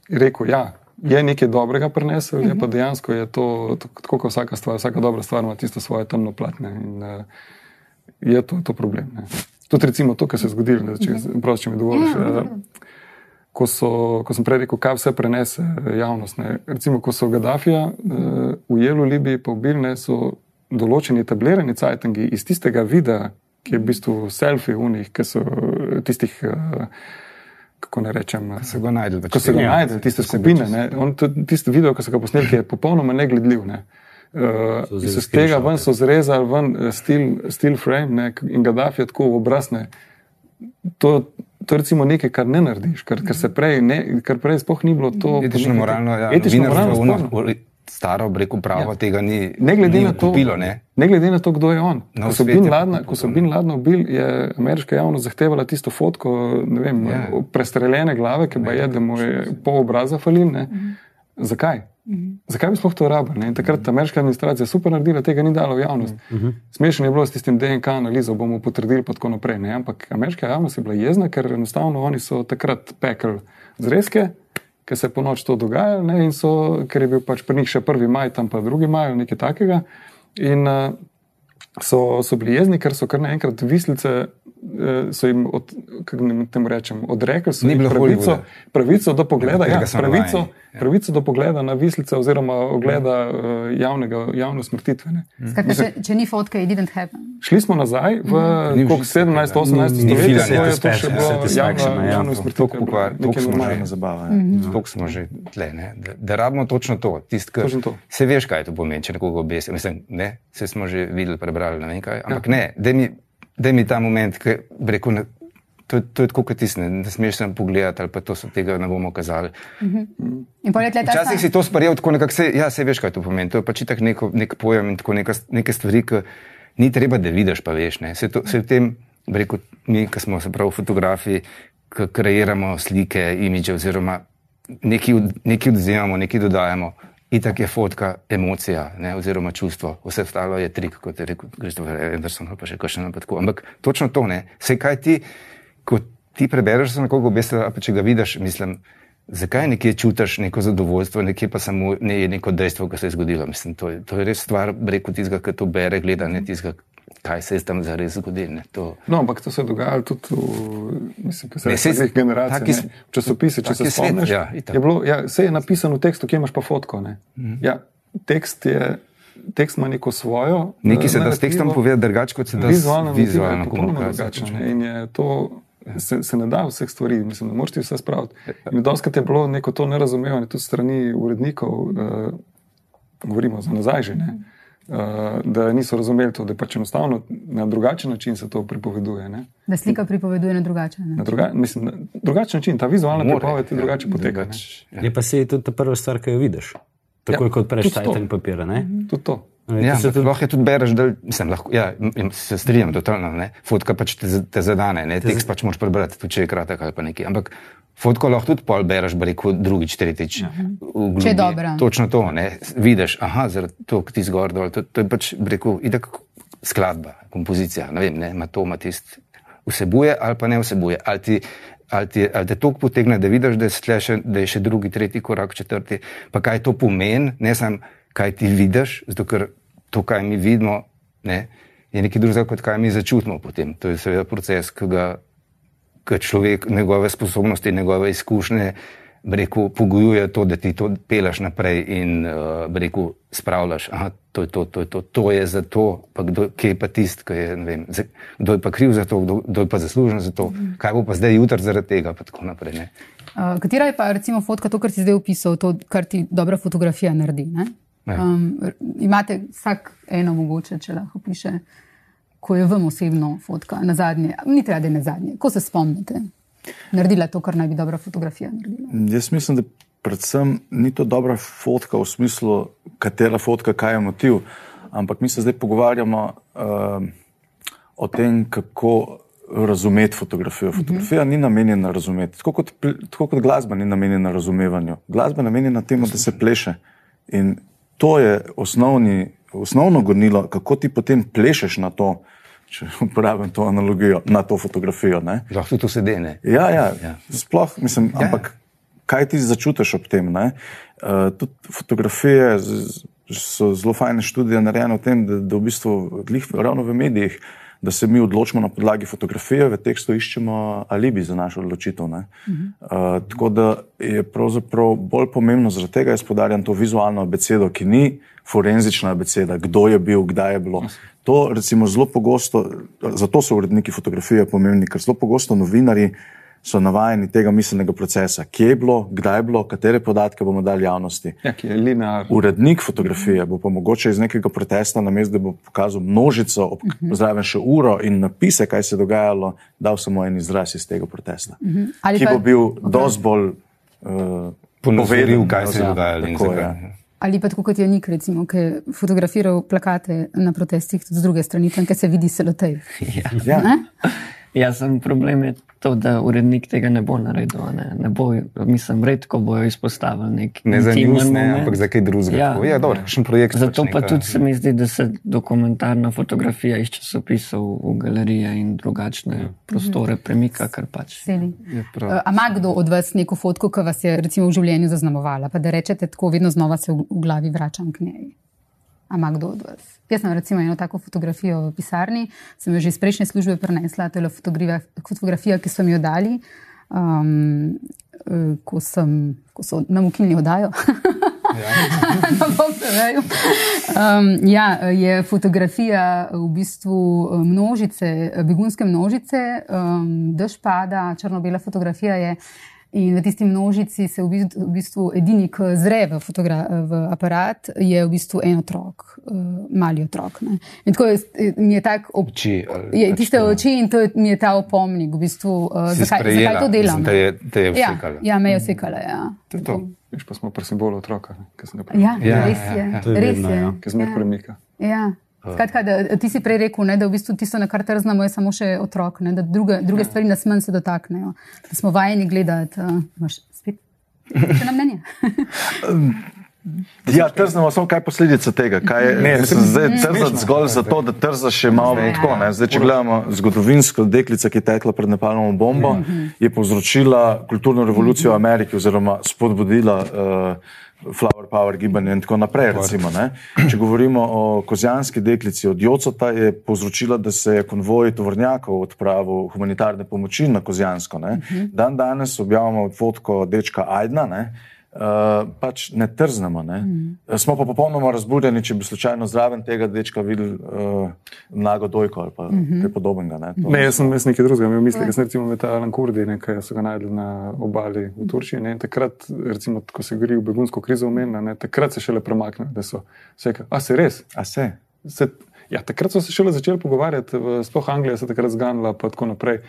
rekel, ja. Je nekaj dobrega prenesel, -huh. je pa dejansko je to, tako kot vsaka stvar, vsaka dobra stvar ima tisto svoje temno platne. In, uh, je to, to problem. Ne. Tudi recimo to, kar se je zgodilo, če, prost, če mi dovoliš. Uh, ko, so, ko sem prej rekel, kaj vse prenese javnost. Ne. Recimo, ko so Gaddafija uh, ujeli v Libiji, pa ubili, ne, so določeni etablirani cajtangi iz tistega videa, ki je v bistvu selfie unih, ki so eh, tistih. Uh, Kako ne rečem, Se ga najde. ko se ga tega. najde, tiste skupine. ne, on Tisti video, ki so ga posneli, je popolnoma negledljiv. Ne. Uh, vzeli iz tega ven so zrezali ven eh, still, still frame ne, in Gaddafi je tako v obraz. ne. To, to je recimo nekaj, kar ne narediš, kar, kar se prej, ne, kar prej sploh ni bilo to. Etično, moralno, ja, etično, moralno, ono, staro, breko pravo, Ja. tega ni, Ne glede, ni na to, kupilo, ne. ne glede na to, kdo je on. Na Ko so, Bin Ladna, ko so Bin Ladna ubili, je ameriška javnost zahtevala tisto fotko, ne vem, Ja. yeah. prestreljene glave, ki pa je, da mu je pol obraza falil. Ne. Zakaj? Zakaj bi sploh to rabili? takrat je ameriška administracija super naredila, tega ni dala v javnost. Smešno je bilo s tistim DNK analizo, bomo potrdili, pa tako naprej. Ne? Ampak ameriška javnost je bila jezna, ker enostavno oni so takrat pekli zrezke, ker se po noč to dogajalo, ne? in so, ker je bil pač pri njih še 1. maj, tam pa 2. maj ali nekaj takega. In uh, so, so bili jezni, ker so kar naenkrat vislice, so jim, od, kako rečem, odrekli so jim pravico, pravico do pogleda, Ja, ja, pravico, ja. pravico do pogleda na vislice oziroma ogleda uh, javnega, javne smrtitve. ne. Skratka, če, če ni fotke, it didn't happen. Šli smo nazaj v Ni koliko, užitka 17. tega. 18. Ni stoletje, filanja, ko je to še satisfaction, bilo satisfaction, javna, ja. javna Toliko usmrtitev. pokvar- nekaj toliko smo že- normalnega. Zabava. Ja. Tako smo že tle, ne? da, da rabimo točno to. Tist, ki, Točno to. Se veš, kaj to pomeni, če nekoga obesijo. Mislim, ne, se smo že videli, prebrali, ne vem kaj. Ampak ja. ne, daj mi, daj mi ta moment, ki bi rekel, ne, to, to je tako, kot ti ne, ne smeš tam pogledati, ali pa to so tega ne bomo kazali. Tega, Včasih si to sprejel tako nekako, se, ja, se veš, kaj to pomeni. To je pač tak neko, nek pojem in tako neka, neke stvari, ki ni treba, da vidiš, pa veš. Ne. Se, to, se v tem, rekel, mi, ki smo se pravi fotografi, ki kreiramo slike, imidže oziroma nekaj, od- nekaj odzemamo, nekaj dodajamo. Itak je fotka emocija, ne, oziroma čustvo, vse ostalo je trik, kot je rekel Christopher Anderson, pa še kakšen napad. Ampak točno to ne. Vse kaj ti, ko ti prebereš za nekoga beseda, pa če ga vidiš, mislim, zakaj nekje čutiš neko zadovoljstvo, nekje pa samo ne je neko dejstvo, ki se je zgodilo. Mislim, to, je, to je res stvar, reko tistega, ki to bere, gleda, ne tistega, kaj se je tam zares zgodilo. to- No, ampak to se je dogajalo tudi v, mislim, ko se Ne, reče, saj- teh generacij. taki ne. s- V časopise, če se spomniš, ja, itak. je bilo, ja, se je napisano v tekstu, kje imaš pa fotko. ne. Ja, tekst, je, tekst ima neko svojo. Nekaj eh, se da s tekstom povedati drugače, kot se da vizualno drugačna. ne. In je to, se, se ne da vseh stvari, mislim, ne moreš ti vse spraviti. In doskrat je bilo neko to nerazumevanje tudi strani urednikov, uh, govorimo za nazaj že, ne, da niso razumeli to, da pač enostavno na drugačen način se to pripoveduje. Ne. Da slika pripoveduje na drugačen Na način. druga, mislim, na drugačen način, ta vizualna More, pripoved je ja, drugače poteka. ne. drugače, ja. Je pa se tudi ta prva stvar, ki jo vidiš. Takoj, Ja, ja, kot prejš tajten papir. Ne? Tudi to. Ja, se tudi, lahko je tudi bereš, da mislim, lahko, ja, se strinjam totalno. Ne. Fotka pač te, te zadane, ne. tekst pač moraš prebrati, tudi če je kratek ali pa nekaj. Ampak fotko lahko tudi pol bereš, bi rekel, drugič, tretjič. v globi. Če je dobra. Točno to, ne. vidiš, aha, zaradi to, ki ti zgor dol, to, to je pač, rekel, itak skladba, kompozicija, ne vem, ne, ima to, ima tist, vsebuje ali pa ne vsebuje. Ali ti, ali ti, ali te toliko potegne, da vidiš, da je, še, da je še drugi, tretji korak, četrti, pa kaj to pomeni, ne samo kaj ti vidiš, zato ker to, kaj mi vidimo, ne, je nekaj drugega, kot kaj mi začutimo potem. To je seveda proces, ki ga človek, njegove sposobnosti, njegove izkušnje, rekel, pogojujejo to, da ti to peleš naprej in uh, rekel, spravljaš. Aha, to je to, to je to, to je za to, pa kdo, kje je pa tisti, ki je, vem, za, kdo je pa kriv za to, kdo, kdo je pa zaslužen za to, kaj bo pa zdaj jutri zaradi tega, pa tako naprej. Ne. Uh, katera je pa recimo fotka, to, kar si zdaj opisal, to, kar ti dobra fotografija naredi? Ne? Ja. Um, imate vsak eno mogoče, če lahko piše, ko je vam osebno fotka na zadnje, ni treba, da je na zadnje, ko se spomnite, naredila to, kar naj bi dobra fotografija naredila. Jaz mislim, da predvsem ni to dobra fotka v smislu, katera fotka, kaj je motiv, ampak mi se zdaj pogovarjamo um, o tem, kako razumeti fotografijo. Fotografija ni namenjena razumeti, tako kot, tako kot glasba ni namenjena razumevanju. Glasba je namenjena temu, da se pleše. In to je osnovni, osnovno gonilo, kako ti potem plešeš na to, če uporabim to analogijo, na to fotografijo. Ne? Lahko tudi to sedene. Ja, ja, Ja. ja. sploh, mislim, ja. ampak kaj ti začutiš ob tem? Uh, tudi fotografije z- z- so zelo fajne študije narejene o tem, da, da v bistvu glih, ravno v medijih, da se mi odločimo na podlagi fotografije, v tekstu iščemo alibi za našo odločitev. ne. Uh, tako da je pravzaprav bolj pomembno, zaradi tega jaz podarjam to vizualno abecedo, ki ni forenzična abeceda, kdo je bil, kdaj je bilo. To recimo zelo pogosto, zato so uredniki fotografije pomembni, ker zelo pogosto novinari so navajeni tega miselnega procesa, kje je bilo, kdaj je bilo, katere podatke bomo dali javnosti. Ja. Urednik fotografije bo pa mogoče iz nekega protesta, namesto da bo pokazal množico, ob, zraven še uro in napise, kaj se je dogajalo, dal samo en izraz iz tega protesta, Ali ki pa- bo bil dosti bolj uh, Ponazoril, kaj se je dogajalo Ali pa tako kot je Nik, recimo, ki je fotografiral plakate na protestih tudi z druge strani, tam, kjer se vidi selotej. Ja. Ja, sem problem je to, da urednik tega ne bo naredil. a Ne, ne bo, mislim, redko bojo izpostavili nek Ne za moment. ampak za kaj drugega. Ja. Ja, dobro, kakšen projekt. Zato pač pa neka- tudi se mi zdi, da se dokumentarna fotografija iz časopisov v galerije in drugačne prostore premika, kar pač. Sedi. Je prav. A ima kdo od vas neko fotko, ki vas je recimo v življenju zaznamovala, pa da rečete tako, vedno znova se v, v glavi vračam k njej? A ima kdo od vas? Jaz sem recimo eno tako fotografijo v pisarni, sem jo že iz prejšnje službe prenesla, to je bila fotografija, fotografija ki so mi jo dali, um, eh, ko, sem, ko so nam ukinili oddajo. Na PPV-ju. um, ja, je fotografija v bistvu eh, množice, eh, begunske množice, um, dež pada, črno-bela fotografija je. In v tisti množici se v bistvu, v bistvu edini, ki zre v, v aparat, je v bistvu en otrok, uh, mali otrok. Ne. In tako je, mi je tak ob, Oči, je, pač tiste to- oči in to je, mi je ta opomnik, v bistvu, uh, Si zakaj, sprejela, zakaj to delam. mislim, te je- te je ja, vsekala. ja, me je vsekala. Ja. To je to. Viš pa smo pri simbolu otroka, ki se ga Ja, Ja, res ja, je. ja. To je res vedno, je. ja. ki zmer Ja. premika. Ja. Skratka, da, ti si prej rekel, ne, da v bistvu tisto, na kar te znamo, je samo še otrok, ne, da druge, druge Ja. stvari nas manj se dotaknejo. Da smo vajeni gledati. Uh, imaš spet še na mnenje? Ja, trznemo samo kaj je posledica tega. Kaj je, ne, mislim, zdaj trzati zgolj zato, da trzaš še malo tako. Ne? Zdaj, če gledamo zgodovinsko, deklica, ki je tekla pred Nepalnovo bombo, je povzročila kulturno revolucijo v Ameriki oziroma spodbudila uh, Flower Power gibanje in tako naprej. Recimo, ne. če govorimo o kozijanski deklici od Jocota, je povzročila, da se je konvoj tovornjakov odpravil humanitarne pomoči na kozijansko. Ne. Dan danes objavljamo fotko dečka Ajdna. Ne. Uh, pač ne trznemo. Ne? Mm. Smo pa popolnoma razburjeni, če bi slučajno zraven tega dečka videli uh, nago dojko ali pa mm -hmm. kaj podobnega. Ne, ne jaz sem jaz nekaj drugega, imel mislil, da sem recimo metal Alan Kurdi, nekaj so ga najdli na obali v Turčiji. Ne? Takrat, recimo, ko se gori v begunsko krizo omenila, takrat se šele premaknili, da so vse, a se res? A se? se ja, takrat so se šele začeli pogovarjati, sploh Anglija se je takrat zganila, pa tako naprej.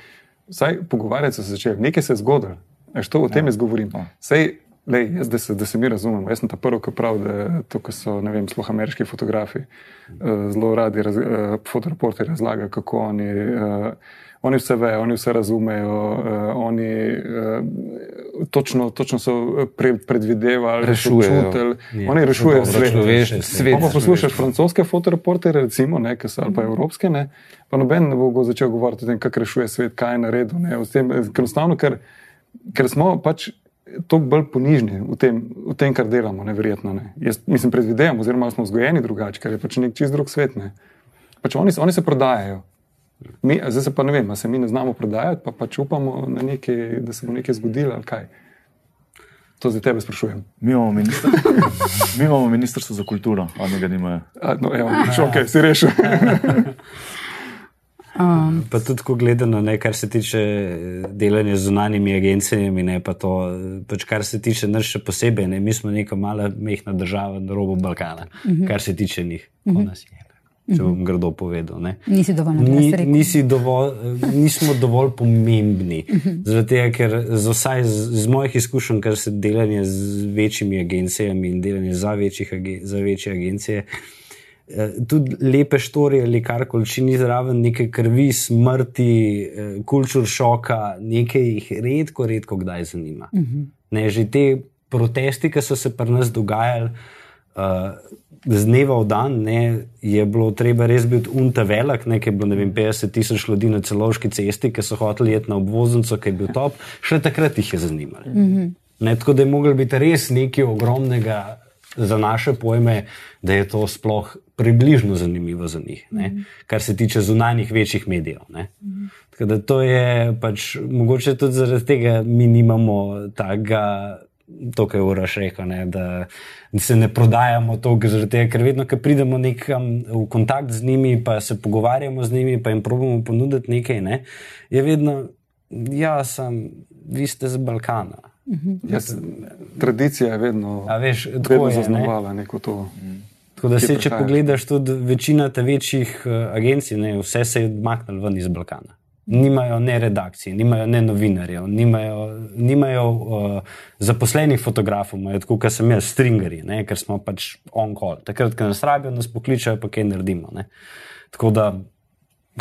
Vsaj pogovarjati so se začeli, nekaj se je zgodilo. Što o tem ja. jaz govorim? Sej, Lej, jaz, da, se, da se mi razumemo. Jaz sem ta prvi, ki pravi, da to, so vem, sploh ameriški fotografi uh, zelo radi, raz, uh, fotoreporti razlagajo, kako oni, uh, oni vse vejo, oni vse razumejo, uh, oni uh, točno, točno so pre, predvidevali, rešujejo. Oni rešujejo svet. Človeški svet. Pa poslušaš francoske fotoreportere, recimo, ne, so ali pa evropske, ne, pa noben ne bo začel govoriti o tem, kako rešuje svet, kaj je naredil. Ne, tem, ker, ker smo pač toliko bolj ponižni v tem, v tem kar delamo, nevrjetno. Ne. Jaz mislim, predvidevam, oziroma smo vzgojeni drugače, ker je pač nek čist drug svet. Pač oni, oni se prodajajo. Mi, zdaj se pa ne vem, se mi ne znamo prodajati, pa pač upamo, nekaj, da se bo nekaj zgodilo ali kaj. To zdaj tebe sprašujem. Mi imamo, minister, mi imamo ministrstvo za kulturo, oni ga nimajo. No, evo, šok, okay, si rešil. Um, pa tudi, ko gledano, ne, kar se tiče eh, delanja z zunanjimi agencijami, ne, pa to, pač kar se tiče nas še posebej, ne, mi smo neka mala, mehna država na robu Balkana, uh mhm. -huh. kar se tiče njih. Uh -huh. Če bom grdo povedal. Ne. Nisi dovolj Ni, nisi dovolj, nismo dovolj pomembni. Zato, ker z, vsaj z, z mojih izkušenj, kar se delanje z večjimi agencijami in delanje za, večjih, za večje agencije, Eh, tudi lepe štorije ali karkoli, če ni zraven neke krvi, smrti, eh, kultur šoka, nekaj jih redko, redko kdaj zanima. Uh mhm. -huh. ne, že te protesti, ki so se pri nas dogajali. Uh, Z dneva v dan ne, je bilo treba res biti unta velik, nekaj bilo ne vem, 50 tisoč ljudi na celovški cesti, ki so hoteli jeti na obvoznico, ki je bil top, še takrat jih je zanimalo. Mm -hmm. ne, tako da je moglo biti res nekaj ogromnega za naše pojme, da je to sploh približno zanimivo za njih, mm -hmm. kar se tiče zunanjih večjih medijev. Mm -hmm. Tako da to je pač mogoče tudi zaradi tega, mi nimamo tega. To, kar je uraš rekel, ne, da se ne prodajamo toliko, ker vedno, ko pridemo nekam v kontakt z njimi, pa se pogovarjamo z njimi, pa jim probujemo ponuditi nekaj, ne, je vedno, ja, sem, vi ste z Balkana. -huh. Jaz, tradicija je vedno, veš, vedno zaznamovala ne? neko to. Mm. Tako da se, če pogledaš, tudi večina teh večjih uh, agencij, ne, vse se je odmaknilo ven iz Balkana. Nimajo ne redakcije, nimajo ne novinarjev, nimajo, nimajo uh, zaposlenih fotografov, imajo tako, kot sem jaz, stringerji, ne, ker smo pač on call. Takrat, ko nas rabijo, nas pokličajo, pa kaj naredimo. Ne. Tako da,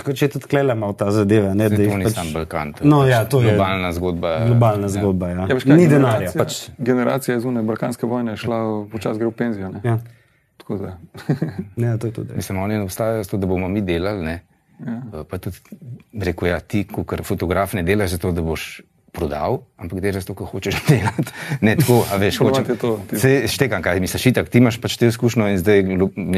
kot če tudi klelemo v ta zadeva. Ne, Zdaj, to ni pač, sam Balkan. To no, ja, to je globalna zgodba. Globalna ja. zgodba, ja. ja ni denarja. Pač. Generacija zunaj Balkanske vojne je šla počasi gre v penzijo. Ja. ja, to je tudi. Mislim, oni obstajajo zato, da bomo mi delali. Ne? Ja. Pa tudi, rekel ja, ti, kot fotograf, ne delaš zato, da boš prodal, ampak delaš zato, ker hočeš delati. Ne tako, a veš, hočeš to. Se štekam, kaj misliš, itak, ti imaš pač te izkušnje in zdaj,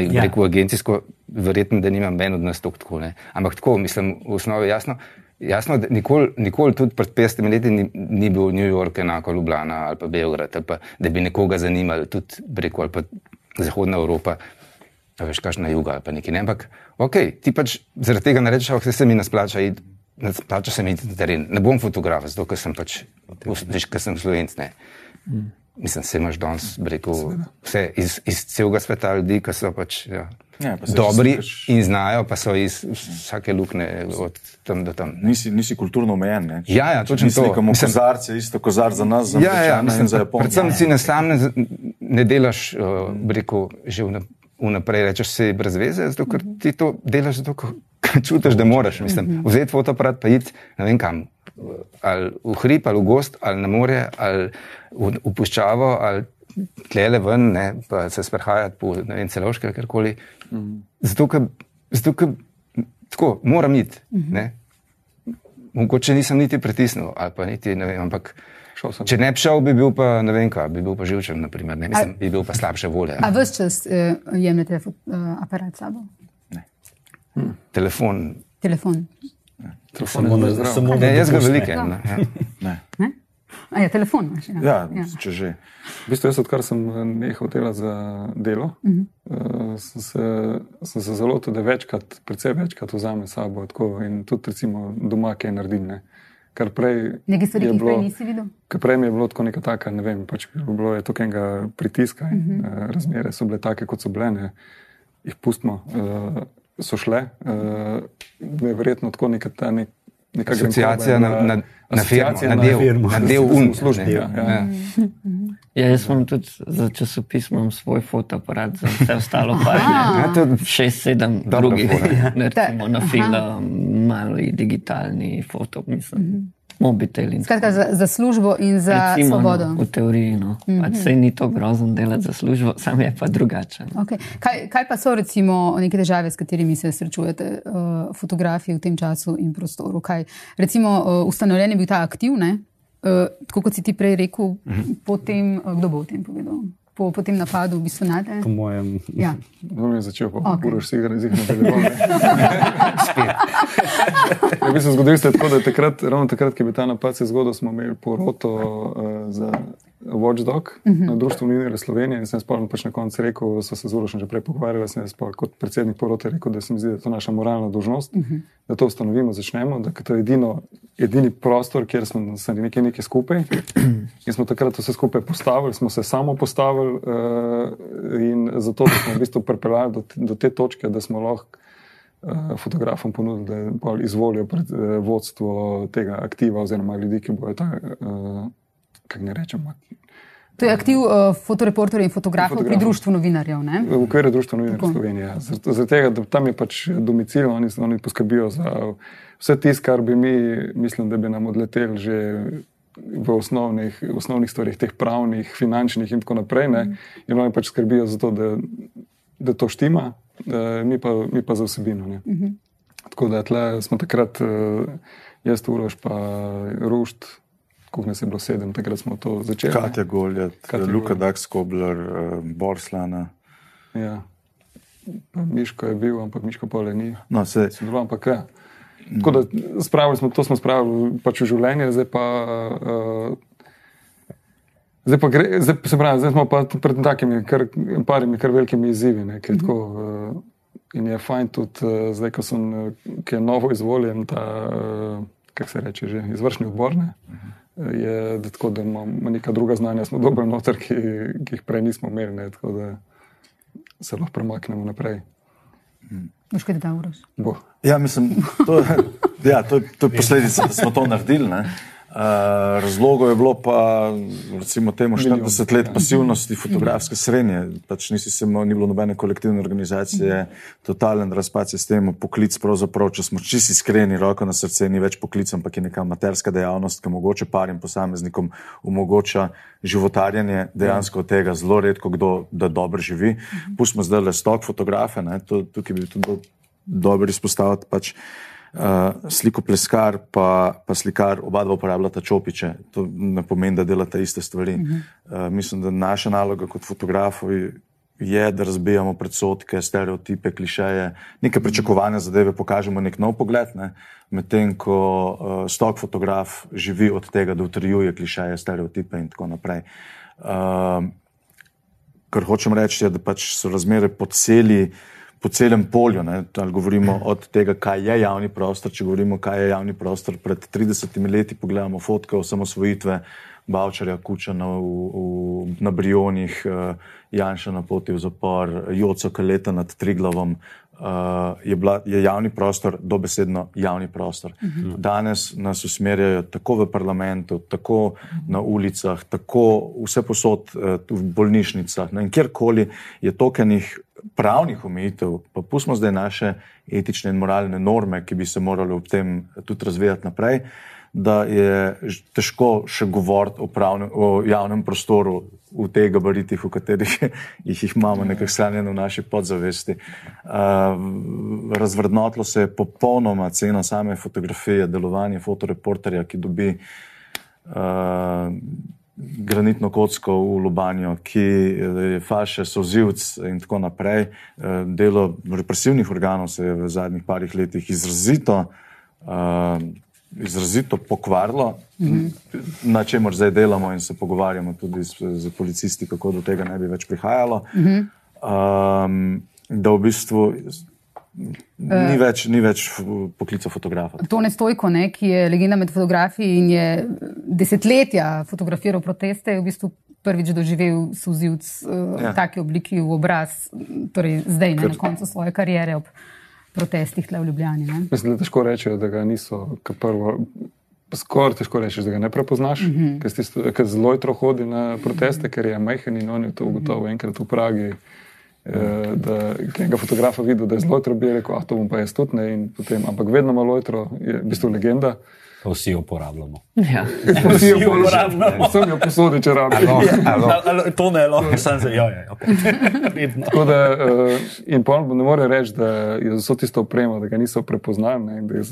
ja. rekel agencijsko, verjetno, da nimam ben od nas tako. Ne? Ampak tako, mislim, v osnovi jasno. Jasno, da nikoli, nikoli tudi pred 50 leti ni, ni bil New York enako Ljubljana ali pa Beograd, ali pa, da bi nekoga zanimali tudi preko ali pa Zahodna Evropa, pa veš, kaj na jugu ali pa nekaj. Ne? Ampak, ok, ti pač zaradi tega ne rečeš, da se mi ne splača iti, ne splača se mi iti na teren. Ne bom fotograf, zato ker sem pač, veš, ker sem slovenc. Ne. Mm. Mislim, se imaš danes, rekel, vse iz, iz celega sveta ljudi, ki so pač. Ja. Ja, dobri kaš... in znajo, pa so iz vsake luknje od tam do tam. Nisi, nisi kulturno omejen. Ja, ja, točno to. Mislim, kozarce, isto kozar za nas, za ja, ja, mislim, za Japonijo. Predvsem si ne sam ne, ne delaš, uh, rekel, že vnaprej rečeš, se je brez veze, zato ker ti to delaš, zato ker čutiš, da moraš. Mislim, mhm. vzeti fotoaparat pa iti ne vem kam. Ali v hrib, ali v gost, ali na morje, ali v, v puščavo, ali tlele ven, ne, pa se sprehajati po ne vem, celoški ali karkoli. Zato, ker, zato, ker tako, moram iti. Ne. Mogoče nisem niti pritisnil, ali pa niti ne vem, ampak. Če ne bi šel, bi bil pa ne vem kaj, bi bil pa živčen, naprimer, ne, mislim, bi bil pa slabše volje. A vse čas uh, jemljete uh, aparat sabo? Telefon. Telefon. Telefon Samo je na- zdrav. samo- Ne, jaz ga imam. ne, Ja. Ne? A ja, telefon imaš. Ja. Ja, če že. V bistvu, jaz, odkar sem eh, nehal delati za delo, uh -huh. uh, sem, se, sem se zelo tudi večkrat, predvsej večkrat vzamem s sabo. Tako, in tudi recimo doma, kaj naredim. Ne. Kar prej Nekaj stvari, ki jih prej nisi videl. Ker prej mi je bilo tako neka taka, ne vem, pač bilo je toliko enega pritiska in uh -huh. razmere so bile take, kot so bile, ne, jih pustimo, uh, so šle. Uh, je verjetno tako neka ta nek, neka Asociacija na, in, na, na firmo, na del, firmo. na del un. v službi, ne. ja, ja. Ja, jaz imam tudi za časopis imam svoj fotoaparat, za vse ostalo pa Ja, to je šest, sedem drugih. Recimo na film, mali digitalni foto, mislim, mobitel Skratka, za, za službo in za Recimo, svobodo. No, v teoriji, no. mm -hmm. pač sej ni to grozno delati za službo, sam je pa drugačen. Okay. Kaj, kaj pa so recimo neke težave, s katerimi se srečujete, uh, fotografi v tem času in prostoru? Kaj? Recimo, uh, ustanovljen je bil ta aktiv, ne? uh, tako kot si ti prej rekel, uh -huh. potem, uh, kdo bo o tem povedal? Po, po tem napadu, v bistvu nate. Po mojem, Ja. No, je začel, pa okay. uraš si igra, zih nadaljeval. ne. Ja, v bistvu zgodil se je tako, da je takrat, ravno takrat, ko je bil ta napad se zgodil, smo imeli poroto uh, za Watchdog uh -huh. na Društvu Novinarjev Slovenije in sem spomnil pač na koncu rekel, so se z Urošem že prej pogovarjali, sem jaz pa kot predsednik porote rekel, da se mi zdi, da je to naša moralna dožnost, uh -huh. da to ustanovimo, začnemo, da je to edino, edini prostor, kjer smo se nekaj, nekaj skupaj. In smo takrat vse skupaj postavili, smo se samo postavili uh, in zato smo v bistvu pripeljali do, do te točke, da smo lahko uh, fotografom ponudili, da izvolijo pred, uh, vodstvo tega aktiva oziroma ljudi, ki bojo ta, uh, kako ne rečemo, To je aktiv uh, fotoreporterjev in fotografov pri Fotografov. Društvu novinarjev. Ne? v okviru Društva novinarjev Tako. Slovenije. ja. Zaradi zaradi tega, da tam je pač domicil, oni, oni poskrbijo za vse tisto, kar bi mi, mislim, da bi nam odleteli že. V osnovnih, osnovnih stvarih, teh pravnih, finančnih, in tako naprej. Ne? In oni pač skrbijo za to, da, da to štima, eh, mi, pa, mi pa za vsebino. Uh -huh. Tako da tle smo takrat, eh, jaz, Uroš, pa Rušt, koliko nas je bilo sedem, takrat smo to začeli. Katja Katja Luka Goljat. Dakskobler, uh, Borslana. Ja. Pa Miško je bil, ampak Miško pole ni. No, se, Sodeloval, ampak ja. Tako da spravili smo, to smo spravili pač v življenje, zdaj pa. Uh, Zdaj pa gre, zdaj, se pravi, zdaj smo pa pred takimi, kar, parimi, kar velikimi izzivi. Ne, ki je tako, uh, in je fajn tudi, uh, zdaj, ko, sem, uh, novo izvoljen, ta, uh, kako se reče, že izvršni odbor. Ne, je da tako, da imamo neka druga znanja, smo dobro noter, ki, ki jih prej nismo imeli, ne, tako da se lahko premaknemo naprej. Boš kaj dodal, Uroš? Bo. Ja, mislim, to, je- ja, to, je, to je posledica, da smo to naredili. Ne? Uh, razlogov je bilo pa, recimo, temu 40 let pasivnosti fotografske srednje. Pač nisi se ni bilo nobene kolektivne organizacije, totalen razpad sistema, poklic, pravzaprav, če smo čisto iskreni, roko na srce, ni več poklic, ampak je neka amaterska dejavnost, ki mogoče parim posameznikom omogoča životarjenje dejansko od tega, zelo redko kdo, da dobro živi. Pustimo zdaj le stok fotografe, ne, to, tukaj bi tudi dobro izpostaviti. Pač, Uh, slikopleskar pa, pa slikar, oba dva uporabljata čopiče. To ne pomeni, da delata iste stvari. Uh -huh. uh, mislim, da naša naloga kot fotografov je, da razbijamo predsotke, stereotipe, klišeje, neke pričakovane zadeve, pokažemo nek nov pogled, ne? medtem ko uh, stok fotograf živi od tega, da utrjuje klišeje, stereotipe in tako naprej. Uh, kar hočem reči, je, da pač so razmere po celi po celem polju. Ne, govorimo od tega, kaj je javni prostor. Če govorimo, kaj je javni prostor, pred 30 leti pogledamo fotke osamosvojitve Bavčarja, Kučana v, v, na Brionih, uh, Janša na poti v zapor, Joco Kaleta nad Triglavom. Uh, je, bila, je javni prostor dobesedno javni prostor. Uh -huh. Danes nas usmerjajo tako v parlamentu, tako uh -huh. na ulicah, tako vse posod uh, v bolnišnicah. No, in kjerkoli je tokenih pravnih omejitev, pa pustimo zdaj naše etične in moralne norme, ki bi se morale ob tem tudi razvijati naprej, da je težko še govoriti o, pravnem, o javnem prostoru v teh gabaritih, v katerih jih imamo nekako shranjeno v naši podzavesti. Uh, razvrednotilo se je popolnoma cena same fotografije, delovanje fotoreporterja, ki dobi uh, granitno kocko v Lobanjo, ki je faše, sozivc in tako naprej. Uh, delo represivnih organov se je v zadnjih parih letih izrazito. Uh, Izrazito pokvarilo, -hmm. na čemer zdaj delamo, in se pogovarjamo tudi z, z policisti, kako do tega ne bi več prihajalo. -hmm. um, da v bistvu ni več, ni več poklica fotografa. Tone Stojko, ne, ki je legenda med fotografi in je desetletja fotografiral proteste, je v bistvu prvič doživel suzivc uh, Ja. v taki obliki v obraz, torej zdaj, ne, Ker- na koncu svoje kariere ob protestih tle v Ljubljani. Ne. Mislim, da težko rečejo, da ga niso, kot prvo. Skoraj težko rečeš, da ga ne prepoznaš, mm -hmm. ker, zelo hitro hodi na proteste, ker je majhen in on je to ugotovil enkrat v Pragi. eh, Da ki je enega fotografa videl, da je zelo hitro, bi rekel, ah, to bom pa jaz tudi ne. Potem, ampak vedno malo hitro je v bistvu legenda. Pa vsi jo uporabljamo. Ja. Vsi jo uporabljamo. Vsem jo posodi, če rabijo. To ne, lahko sem za jo. Ja, okay. Tako da, uh, in pol ne more reči, da je za vso tisto opremo, da ga niso prepoznali. Ne, in da je,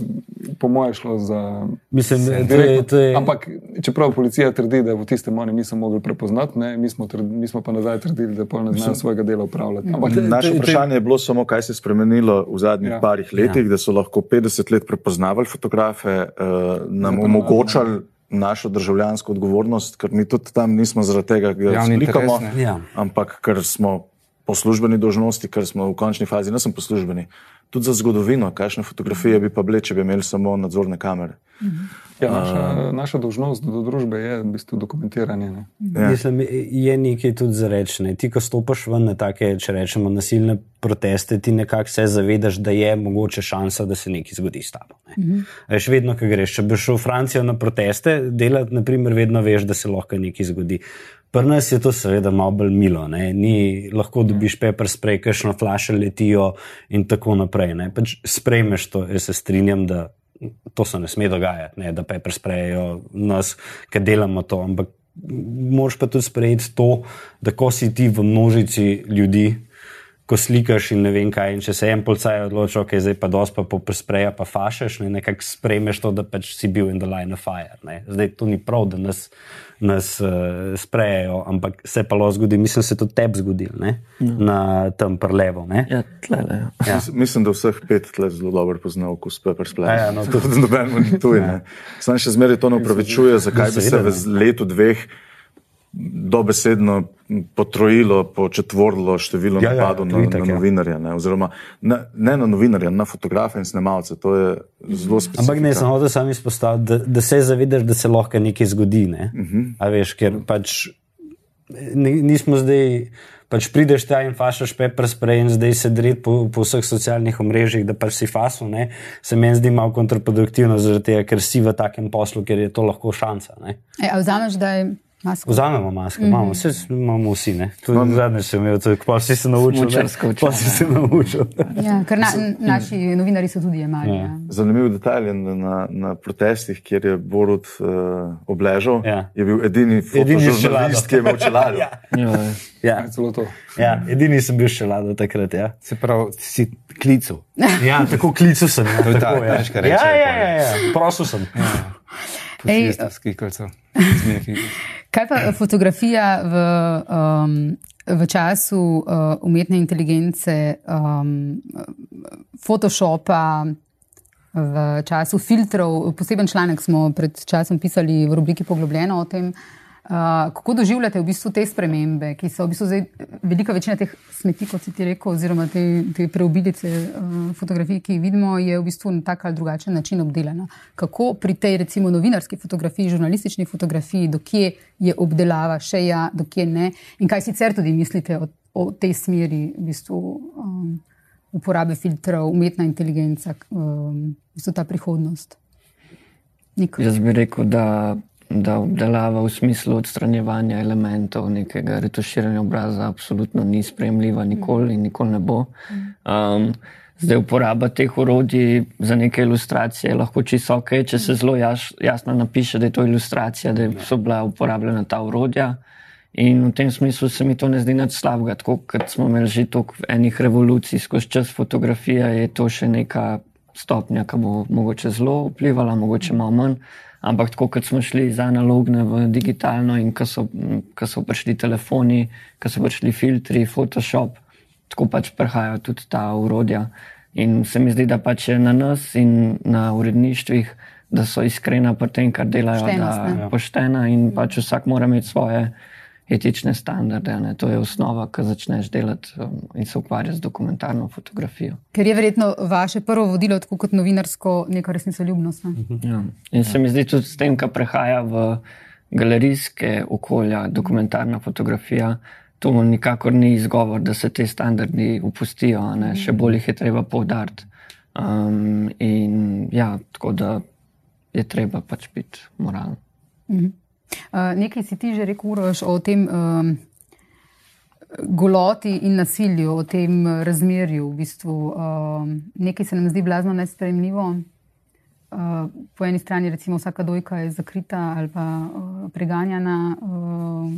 po mojem šlo za. Mislim, direktno- to je, Ampak, čeprav policija trdi, da v tistem oni niso mogli prepoznati, ne, mi, smo trd, mi smo pa nazaj trdili, da pol ne znajo svojega dela upravljati. Ampak, Naše vprašanje je bilo samo, kaj se je spremenilo v zadnjih Ja. ja. parih letih, ja. da so lahko 50 let prepoznavali fotografe, uh, nam omogočali našo državljansko odgovornost, ker mi tudi tam nismo zaradi tega, da Javni slikamo. Ja. ampak ker smo po službeni dožnosti, ker smo v končni fazi, ne sem po službeni, tudi za zgodovino, kakšne fotografije bi pa bile, če bi imeli samo nadzorne kamere. ja, naša, naša dolžnost do družbe je v bistvu dokumentiranje. Ne. Ja. Mislim, je nekaj tudi za reči. Ne? Ti, ko stopiš ven na take, če rečemo, nasilne proteste, ti nekako se zavedaš, da je mogoče šansa, da se nekaj zgodi s tabo. Ne? -hmm. Veš, vedno, ko greš, če bi šel v Francijo na proteste, delati, naprimer, vedno veš, da se lahko nekaj zgodi. Pri nas je to seveda malo bolj milo, ne? ni lahko dobiš pepper spray, kakšno flaše letijo in tako naprej. Ne? Pač sprejmeš to, jaz se strinjam, da to se ne sme dogajati, ne? da pepper sprayejo nas, ki delamo to, ampak moraš pa tudi sprejeti to, da ko si ti v množici ljudi, ko slikaš in ne vem kaj. In če se en policaj odloči, ok, zdaj pa dos pa pospreja, pa fašeš, ne, nekako sprejmeš to, da pač si bil in the line of fire. Ne. Zdaj to ni prav, da nas, nas uh, sprejejo, ampak se pa lahko zgodi, mislim, se tudi tebi zgodil, ne, na tem prelevu. Ne. Ja, tle, ja. Ja. Mis- Mislim, da vseh pet tle zelo dobro pozna okus pepper splash. Ja, ja, no, to- tudi noben ni tuj. Ja. Sam še zmeraj to ne upravičuje, zakaj bi se v letu dveh dobesedno potrojilo, početvorilo število Ja, ja, napadov to na, itak, na ja. novinarja. Ne, oziroma ne, ne na novinarja, na fotografe in snemalce. To je zelo specifično. Ampak ne, samo da sam izpostavim, da, da se zavedaš, da se lahko nekaj zgodi. Ne? Uh -huh. A veš, ker pač ni- nismo zdaj. Pač prideš tam in fašaš pepper spray in zdaj se dreti po, po vseh socialnih omrežjih, da pač si fasu, ne, se meni zdi malo kontraproduktivno, zaradi tega, ker si v takem poslu, ker je to lahko šansa. Ne. E, a vzameš, da je masko? Vzamemo maske, mm -hmm. imamo, vse imamo vsi. Ne. Tudi zadnjič sem imel, to, pa si se naučil. Pa si se naučil. Ja, ker na, naši novinari so tudi jemali. Ja. Zanimiv detajl je na, na, protestih, kjer je Borut uh, obležal, Ja. je bil edini fotožurnalist, ki je imel čelado. ja. Ja, Ja. To. Ja, edini sem bil še lado takrat. Ja. Se pravi, si klical. Ja, tako klical sem. Ja, To je ta, tako, ja. kar ja, rečejo ja, pol. ja, ja. Prosil sem. Ej, Ej. Kaj pa fotografija v, um, v času uh, umetne inteligence, um, Photoshopa, v času filtrov? Poseben članek smo pred časom pisali v rubriki Poglobljeno o tem. Uh, kako doživljate v bistvu te spremembe, ki so v bistvu zdaj velika večina teh smeti, kot si ti rekel, oziroma te, te preobilice uh, fotografij, ki jih vidimo, je v bistvu na tak ali drugačen način obdelana. Kako pri tej, recimo, novinarski fotografiji, žurnalistični fotografiji, dokje je obdelava še ja, dokje ne, in kaj sicer tudi mislite o, o tej smeri v bistvu, um, uporabe filtrov, umetna inteligenca, um, v bistvu ta prihodnost. Niko. Jaz bi rekel, da, da obdelava v smislu odstranjevanja elementov nekega retuširanja obraza absolutno ni sprejemljiva, nikoli in nikoli ne bo. Um, Zdaj, uporaba teh orodij za neke ilustracije je lahko čisto ok, če se zelo jas, jasno napiše, da je to ilustracija, da so bila uporabljena ta orodja. In v tem smislu se mi to ne zdi nič slabega. Tako kot smo imeli že toliko enih revolucij skozi čas fotografije, je to še neka stopnja, ki bo mogoče zelo vplivala, mogoče malo manj. Ampak tako kot smo šli iz analogne v digitalno in ko so, ko so prišli telefoni, ko so prišli filtri, Photoshop, tako pač prihajajo tudi ta urodja. In se mi zdi, da pač je na nas in na uredništvih, da so iskrena pri tem, kar delajo, Poštenost, da je poštena in pač vsak mora imeti svoje etične standarde. Ne. To je osnova, ko začneš delati um, in se ukvarjati z dokumentarno fotografijo. Ker je verjetno vaše prvo vodilo, tako kot novinarsko, neka resnicoljubnost. Ne? Ja. In se mi zdi tudi s tem, kar prehaja v galerijske okolja, dokumentarna fotografija. To nikakor ni izgovor, da se te standardi upustijo, a ne? še bolj jih je treba poudariti. Um, in ja, tako da je treba pač biti moralen. Uh, nekaj si ti že rekel, Uroš, o tem um, goloti in nasilju, o tem eh, razmerju. V bistvu, um, nekaj se nam zdi blazno nespremljivo. Uh, po eni strani, recimo, vsaka dojka je zakrita ali pa uh, preganjana uh,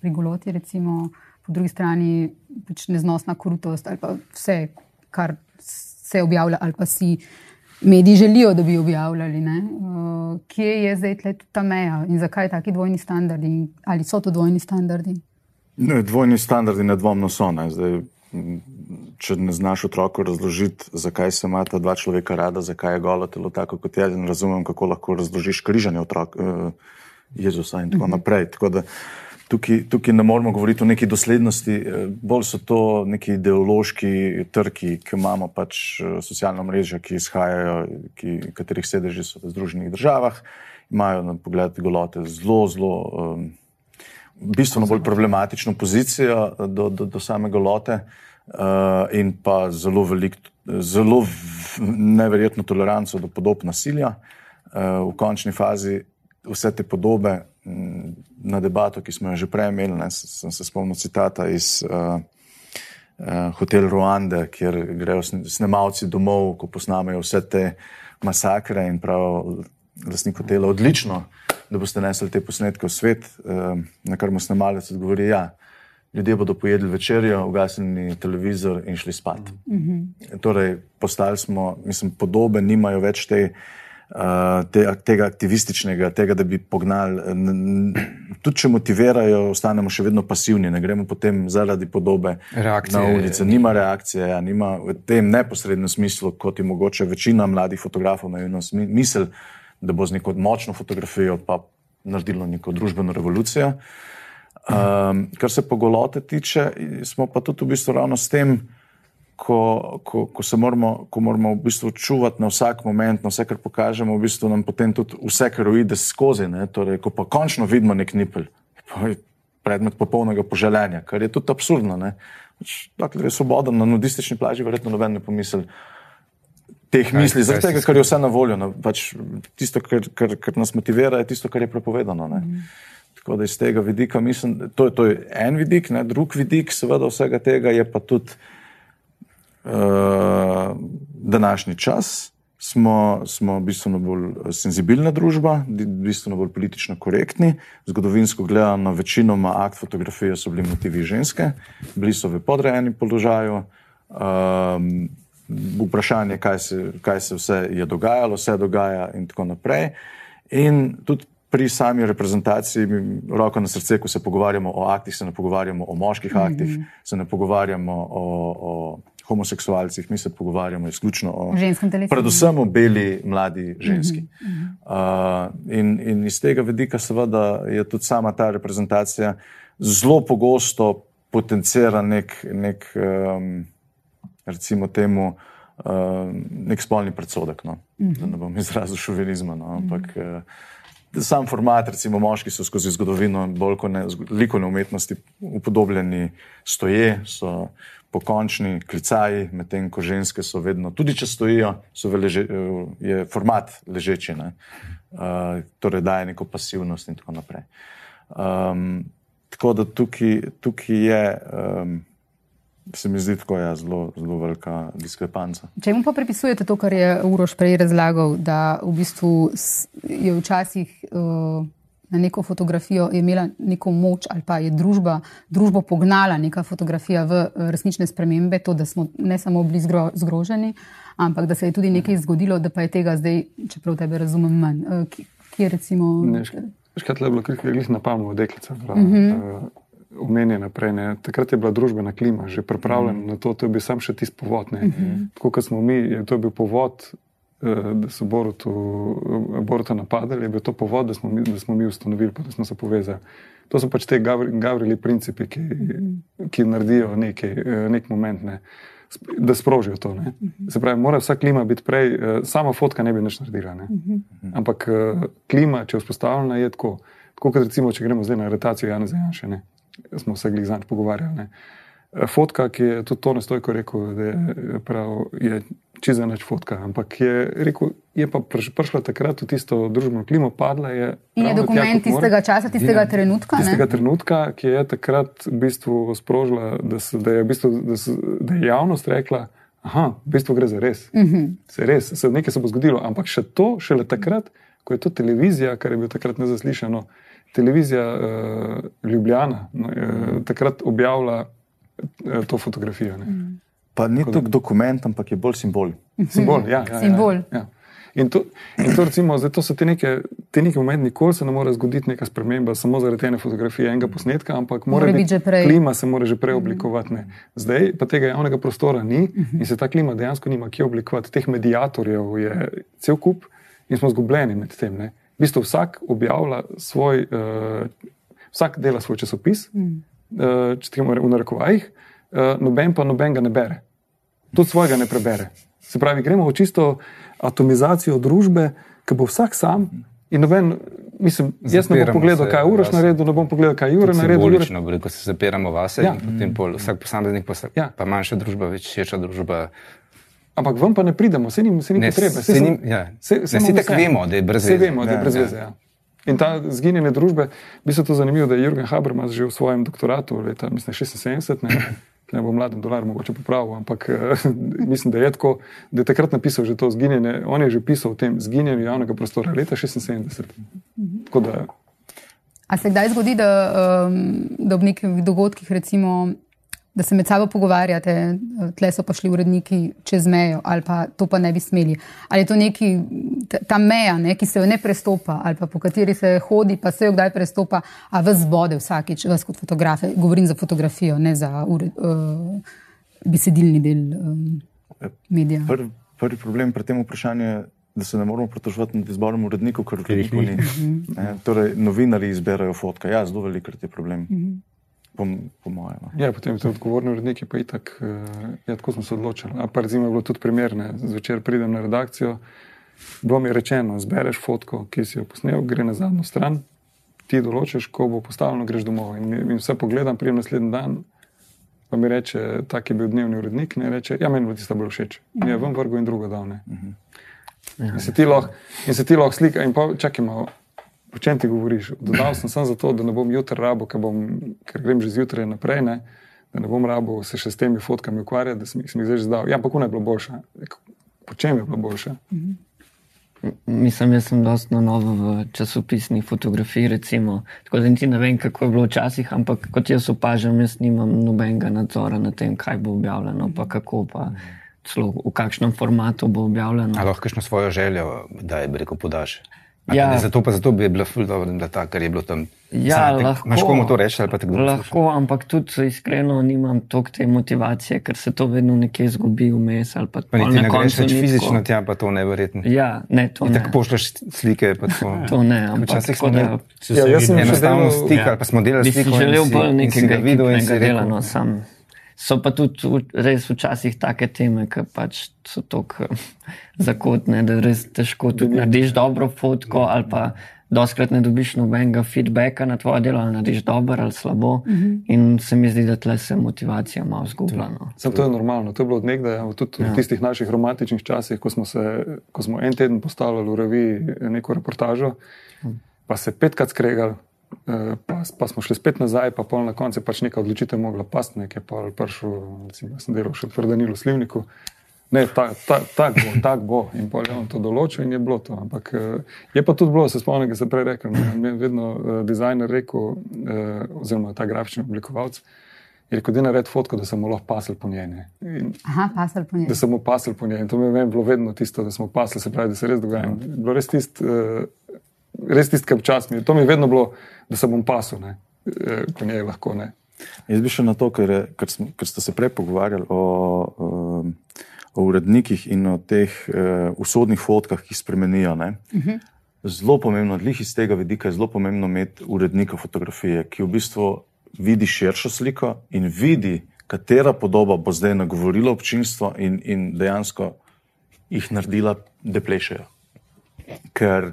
pri goloti, recimo, po drugi strani pač neznosna krutost ali pa vse, kar se objavlja ali pa si mediji želijo, da bi objavljali. Uh, kje je zdaj tudi ta meja in zakaj taki dvojni standardi ali so to dvojni standardi? Ne, dvojni standardi nedvomno so. Ne. Zdaj, če ne znaš otroku razložiti, zakaj se ima ta dva človeka rada, zakaj je golo telo tako, kot je, ne razumem, kako lahko razložiš križanje otrok, eh, Jezusa in tako naprej. Tako da, tukaj, tukaj ne moramo govoriti o neki doslednosti, eh, bolj so to neki ideološki trki, ki imamo pač eh, socialna mreža, ki izhajajo, ki, katerih sedeži so v Združenih državah, imajo na pogled golote zelo, zelo. Um, bistveno bolj problematično pozicijo do, do, do same golote uh, in pa zelo, velik, zelo neverjetno toleranco do podob nasilja. Uh, v končni fazi vse te podobe, m, na debato, ki smo jo že prej imeli, ne, sem se spomnil citata iz uh, uh, Hotel Ruande, kjer grejo sn- snemalci domov, ko posnamejo vse te masakre in prav lastnik hotela odlično, da boste nesli te posnetke v svet, uh, na kar mu snemalec odgovori, ja, ljudje bodo pojedli večerjo, ugasnili televizor in šli spat. Mm -hmm. Torej, postali smo, mislim, podobe nimajo več te. Uh, te, tega aktivističnega, tega, da bi pognali. Tudi če motivirajo, ostanemo še vedno pasivni, ne gremo potem zaradi podobe Reakcije na ulice. Nima reakcije, ja, nima v tem neposrednem smislu, kot je mogoče večina mladih fotografov naivno smi- misel, da bo z neko močno fotografijo pa naredilo neko družbeno revolucijo. Um, kar se pa golote tiče, smo pa tudi v bistvu ravno s tem, ko, ko, ko se moramo, ko moramo v bistvu čuvati na vsak moment, na vse, kar pokažemo, v bistvu nam potem tudi vse, kar uide skozi. Ne? Torej, ko pa končno vidimo nek nipel, pa je predmet popolnega poželenja, kar je tudi absurdno. ne. Pač, Dokler je svoboden na nudistični plaži, verjetno noben ne pomisli teh misli, zaradi tega, ker je vse na voljo. No, pač, tisto, kar, kar, kar nas motivira, je tisto, kar je prepovedano. Ne. Tako da iz tega vidika mislim, da to, je- to je en vidik, ne. drug vidik seveda vsega tega je pa tudi uh, današnji čas. Smo, smo bistveno bolj senzibilna družba, bistveno bolj politično korektni. Zgodovinsko gledano, večinoma akt fotografije so bili motivi ženske, bili so v podrejenem položaju. Um, vprašanje, kaj se, kaj se vse je dogajalo, vse dogaja in tako naprej. In tudi pri sami reprezentaciji, roko na srce, ko se pogovarjamo o aktih, se ne pogovarjamo o moških aktih, mm -hmm. se ne pogovarjamo o, o homoseksualcih, mi se pogovarjamo izključno o ženskem telesu. Predvsem o beli mladi ženski. Uh, in, in iz tega vidika, seveda, je tudi sama ta reprezentacija zelo pogosto potencira nek, nek um, recimo temu, um, nek spolni predsodek. No? Da ne bom izrazil šovinizma, no? ampak. Uh, Sam format, recimo moški so skozi zgodovino bolj kot likovne umetnosti upodobljeni stoje, so pokončni, klicaji, medtem ko ženske so vedno, tudi če stojijo, leže, eh, je format ležeči, ne? uh, torej daje neko pasivnost in tako naprej. Um, tako da tukaj, tukaj je um, se mi zdi tako, ja, zelo, zelo velika diskrepanca. Čemu pa pripisujete to, kar je Uroš prej razlagal, da v bistvu je včasih uh, na neko fotografijo imela neko moč ali pa je družba, družbo pognala neka fotografija v eh, resnične spremembe, to, da smo ne samo bili zgro, zgroženi, ampak da se je tudi nekaj zgodilo, da pa je tega zdaj, čeprav tebe razumem, manj. Ki- kje recimo. Ne, šk- Škrat je bilo glih na pamet, deklica. Uh -huh. uh, Omenjena prej, ne. takrat je bila družbena klima že pripravljena uh -huh. na to, to je bil sam še tisti povod. Uh -huh. Tako kot smo mi, je to bil povod, eh, da so Borutu, Boruta napadali, je bil to povod, da smo mi, da smo mi ustanovili, pa da smo se povezali. To so pač te gavri- gavrili principi, ki, ki naredijo nekaj, eh, nek moment, ne, da sprožijo to. Ne. Se pravi, mora vsa klima biti prej, eh, sama fotka ne bi nič naredila. Ne. Ampak eh, klima, če je vzpostavljena, je tako. Tako kot recimo, če gremo zdaj na aretacijo Jana Janša, ne, smo se glih zanj pogovarjali. Ne. Eh, Fotka, ki je tudi to nestojko rekel, da je, prav, je čiza nič fotka, ampak je rekel, je pa priš- prišla takrat v tisto družbeno klimo, padla je. In je tja, dokument mora. tistega časa, tistega Ja. trenutka. ne? Tistega trenutka, ki je takrat v bistvu sprožila, da, se, da, je, v bistvu, da, se, da je javnost rekla, da v bistvu gre za res. Uh Mhm. -huh. Se res, se, nekaj se bo zgodilo, ampak še to, šele takrat, ko je to televizija, kar je bilo takrat nezaslišano, televizija uh, Ljubljana no, uh, takrat objavila to fotografijo. Ne. Pa ni to dokument, ampak je bolj simbol. Simbol, ja, ja, ja, Simbol. Ja, ja. In to, in to, recimo, zdaj to so te neke, te neke momenti, nikoli se ne more zgoditi neka sprememba samo zaradi ene fotografije, enega posnetka, ampak mora, Mora biti že prej. klima se mora že prej oblikovati. Ne. Zdaj pa tega javnega prostora ni in se ta klima dejansko nima kje oblikovati. Teh medijatorjev je cel kup in smo zgubljeni med tem. Ne. V bistvu vsak objavlja svoj, uh, vsak dela svoj časopis, uh, če temu v narekovajih, uh, noben pa noben ga ne bere tudi svojega ne prebere. Se pravi, gremo v čisto atomizacijo družbe, ki bo vsak sam in noben, mislim, jaz ne bom Zapiramo pogledal, se kaj je Uroš naredil, ne bom pogledal, kaj je Jure naredil. Simbolično, rekel, se zapiramo vase Ja. ja. in potem pol, vsak posameznik, pa, Ja. ja. pa manjša družba, več širša družba. Ampak vam pa ne pridemo, se ni, se ni Ne, potrebe. se ni- ja. Ne, saj imamo tako vemo, da je brez veze. vemo, da je Ja, brez ja. veze. Ja. In ta zginjene družbe, bi se to zanimivo, da je Jurgen Habermas že v svojem doktoratu leta mislim, 76, ne, ne bom mladen dolar mogoče popravil, ampak eh, mislim, da je tako, da je takrat napisal že to zginjenje, on je že pisal o tem zginjenju javnega prostora leta 76. Tako da A se kdaj zgodi, da, um, da ob nekih dogodkih, recimo, da se med sabo pogovarjate, tle so pa šli uredniki čez mejo, ali pa to pa ne bi smeli? Ali je to neki, ta- meja, ne, ki se jo ne prestopa, ali pa po kateri se hodi, pa se jo kdaj prestopa, a vas bode vsakič, vas kot fotografe, govorim za fotografijo, ne za ured, uh, besedilni del um, medija. Prvi, prvi problem pri tem vprašanju je, da se ne moramo pritoževati nad izborom urednikov, ker jih urednikov ni. Ne, Torej, novinari izbirajo fotke. Ja, zelo velikrat je problem. Po, po mojem. no. Ja, potem te odgovorni uredniki pa itak, uh, ja, tako smo se odločili. A pa recimo je bilo tudi primerne, zvečer pridem na redakcijo, bilo mi je rečeno, zbereš fotko, ki si jo posnel, gre na zadnjo stran, ti določiš, ko bo postavljeno, greš domov. In, in vse pogledam, prijem naslednji dan, pa mi reče, tak je bil dnevni urednik, ne reče, ja, meni bo tista bolj všeč. Mi je vam vrgo in drugo dal. Ne. In se ti lahko, in se ti lahko slika in pa čakaj malo. O čem ti govoriš? Dodal sem samo zato, da ne bom jutri rabo, ker, bom, ker grem že zjutraj naprej, ne, da ne bom rabo se še s temi fotkami ukvarjati, da sem, jih- sem jih zdaj že zdal. Ja, ampak kuna je bilo boljša. Po čem je bilo boljša? Mislim, jaz sem dosta na novo v časopisni fotografiji, recimo. Tako da niti ne vem, kako je bilo včasih, ampak kot jaz opažam, jaz nimam nobenega nadzora nad tem, kaj bo objavljeno, pa kako, pa celo v kakšnem formatu bo objavljeno. Ali lahko kakšno svojo željo, da je rekel, podaš. Ja. Ne, zato, pa zato bi bilo ful dobro, da ta, kar je bilo tam. Ja, te- lahko. Imaš komu to reči ali pa te kdo posluša? Lahko, ampak tudi iskreno nimam toliko te motivacije, ker se to vedno nekje zgubi vmes. ali Pa, Pa pol niti na ne greš koncu več fizično tako. tja, pa to neverjetno. Ja, ne, to ne. Tako pošljaš slike. pa To, To ne, ampak Včasih tako smo imeli Se Ja, se enostavno stik, Ja. ali pa smo delali in želel bolj nekega ga videl in si ekipnega dela, rekel, no, sam. So pa tudi res včasih take teme, ki pač so tako zakotne, da res težko tudi narediš dobro fotko ali pa doskrat ne dobiš nobenega feedbacka na tvoje delo, ali narediš dobro ali slabo. Uh -huh. In se mi zdi, da tle se motivacija malo zgublja. No. Sam to je normalno, to je bilo od nekdaj, tudi ja. v tistih naših romantičnih časih, ko smo, se, ko smo en teden postavljali v reviji neko reportažo, pa se petkrat skregali, pa, pa smo šli spet nazaj, pa pol na koncu je pač neka odločitev mogla pasti, nekaj pa prišel, recimo, sem delal še v Danilu Slivniku. Ne, tako ta, ta bo, tak bo. In pol je on to določil, in je bilo to. Ampak eh, je pa tudi bilo, se spomnim, da sem prej rekel, ne, mi je vedno uh, dizajner rekel, uh, oziroma ta grafični oblikovalec, je rekel, da je naredil fotko, da sem mu lahko pasel po njej. ne. In, Aha, pasal po njej. da sem mu pasel po njej. In to mi je meni bilo vedno tisto, da smo pasli, se pravi, da se res dogaja. Je Bilo res tisto, uh, res tisto, kar čas mi je. To mi je vedno bilo, da sem bom pasel, ne, uh, po njej lahko ne. Jaz bi še na to, ker, ker, smo, ker ste se prej pogovarjali o, um, o urednikih in o teh uh, usodnih fotkah, ki spremenijo. Uh -huh. Zelo pomembno, odlih iz tega vidika je zelo pomembno imeti urednika fotografije, ki v bistvu vidi širšo sliko in vidi, katera podoba bo zdaj nagovorila občinstvo in, in dejansko jih naredila, da plešejo. Ker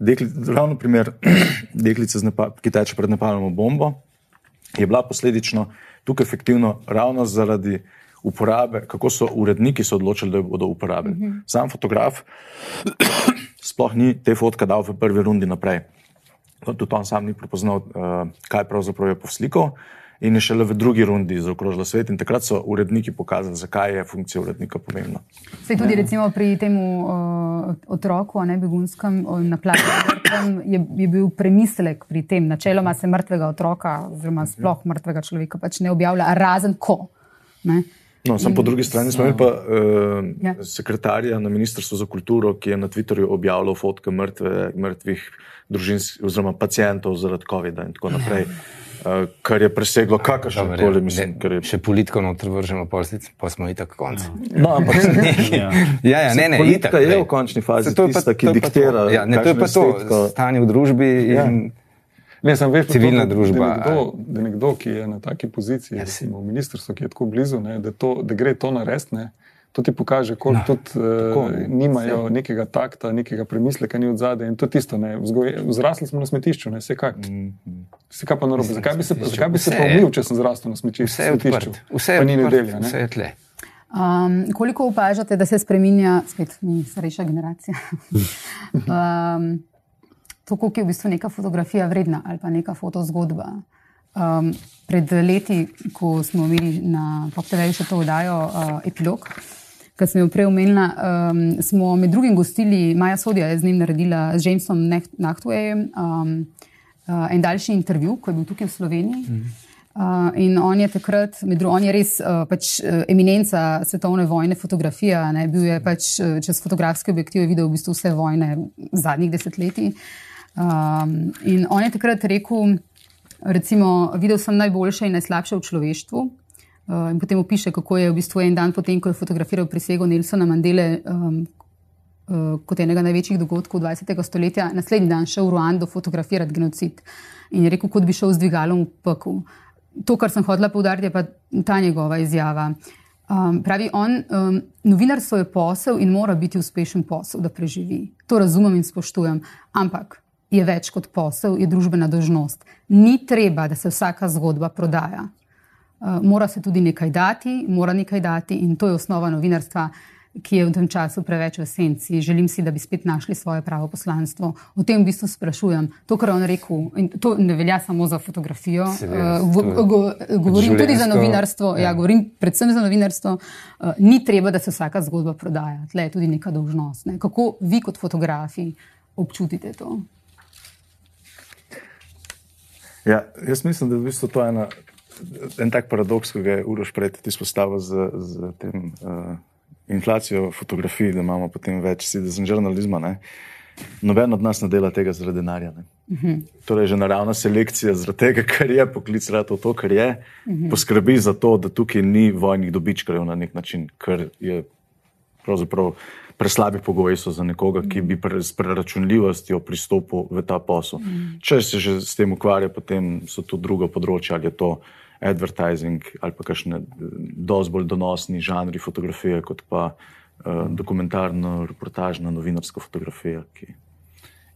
dekli, ravno primer deklice, ki teče pred Nepalom bombo, je bila posledično tukaj efektivno ravno zaradi uporabe, kako so uredniki se odločili, da jo bodo uporabili. Mm -hmm. Sam fotograf sploh ni te fotke dal v prvi rundi naprej. Tudi on sam ni prepoznal, uh, kaj pravzaprav je povslikal. In je šele v drugi rundi zaokrožila svet, in takrat so uredniki pokazali, zakaj je funkcija urednika pomembna. Se tudi recimo pri tem uh, otroku, ne begunskem, o, na plaži, je, je bil premislek pri tem. Načeloma se mrtvega otroka, oziroma sploh mrtvega človeka, pač ne objavlja, razen ko. Ne? No, sam po drugi strani smo imeli pa uh, Ja. ja. sekretarja na Ministrstvu za kulturo, ki je na Twitterju objavljal fotke mrtve, mrtvih družinskih oziroma pacijentov zaradi COVID-a in tako naprej. Uh, kar je preseglo kakršno koli, mislim, kar je Še politiko noter vržemo, pa, slic, pa smo itak konc. No, ampak Ja. Ja, ja, ne, ne, politika itak, je v končni fazi Saj to je pa- tista, ki to pa to. diktira, Ja, ne, to je pa to, estetiko- stanje v družbi Ja. in Ne, sem veš, Civilna to, družba, Da nekdo, da nekdo, ki je na taki poziciji, Ja, ja, recimo v ministrstvu, ki je tako blizu, ne, da, to, da gre to narediti, ne, to ti pokaže, koliko no, tudi uh, nimajo vse. nekega takta, nekega premisleka, ni od zadaj. In to je tisto, ne, vzgoj- vzrasli smo na smetišču, ne, vse kaj. Vse kaj pa narobe. Zakaj bi se, zakaj bi se Vse pa umil, če sem zrastel na smetišču? vse je odprto. Vse je odprto, nedelja. Vse Ne? je tle. Um, koliko opažate, da se spremenja, spet mi starejša generacija? um, to, koliko je v bistvu neka fotografija vredna ali pa neka fotozgodba. Um, pred leti, ko smo imeli na PopTV še to oddajo uh, Epilog, ki sem jo prej omenila, um, smo med drugim gostili Maja Sodja, je z njim naredila z Jamesom Nachtwayem um, uh, en daljši intervju, ko je bil tukaj v Sloveniji. Uh, in on je takrat, med drugim, on je res uh, pač, uh, eminenca svetovne vojne fotografije. Ne, bil je pač uh, čez fotografske objektive videl v bistvu vse vojne zadnjih desetletij. Um, in on je takrat rekel, recimo, videl sem najboljše in najslabše v človeštvu. Uh, in potem opiše, kako je v bistvu en dan potem, ko je fotografiral prisego Nelsona Mandele um, uh, kot enega največjih dogodkov 20. stoletja, naslednji dan šel v Ruando fotografirati genocid. In je rekel, kot bi šel z dvigalom v pekel. To, kar sem hodila poudariti, je pa ta njegova izjava. Um, pravi on, um, novinarstvo je posel in mora biti uspešen posel, da preživi. To razumem in spoštujem, ampak je več kot posel, je družbena dožnost. Ni treba, da se vsaka zgodba prodaja. Uh, mora se tudi nekaj dati, mora nekaj dati in to je osnova novinarstva, ki je v tem času preveč v senci. Želim si, da bi spet našli svoje pravo poslanstvo. O tem v bistvu sprašujem. To, kar je on rekel, in to ne velja samo za fotografijo, Seveda, uh, to je go, govorim tudi za novinarstvo, ja. ja. Ja, govorim predvsem za novinarstvo. Uh, ni treba, da se vsaka zgodba prodaja, tle je tudi neka dolžnost. Ne? Kako vi kot fotografi občutite to? Ja, jaz mislim, da je v bistvu to ena, en tak paradoks, ki ga je Uroš prej tudi izpostavil z, z tem, uh, inflacijo fotografij, da imamo potem več citizen žurnalizma. Ne? Noben od nas ne dela tega zaradi denarja. ne. Torej, že naravna selekcija, zaradi tega, ker je poklic rado to, kar je, poskrbi za to, da tukaj ni vojnih dobičkarjev na nek način, ker je pravzaprav preslabi pogoji so za nekoga, ki bi pre, s preračunljivostjo pristopil v ta posel. Če se že s tem ukvarja, potem so tu druga področja, ali je to advertising ali pa kakšne eh, dosti bolj donosni žanri fotografije, kot pa uh, dokumentarno, reportažna, novinarska fotografija, ki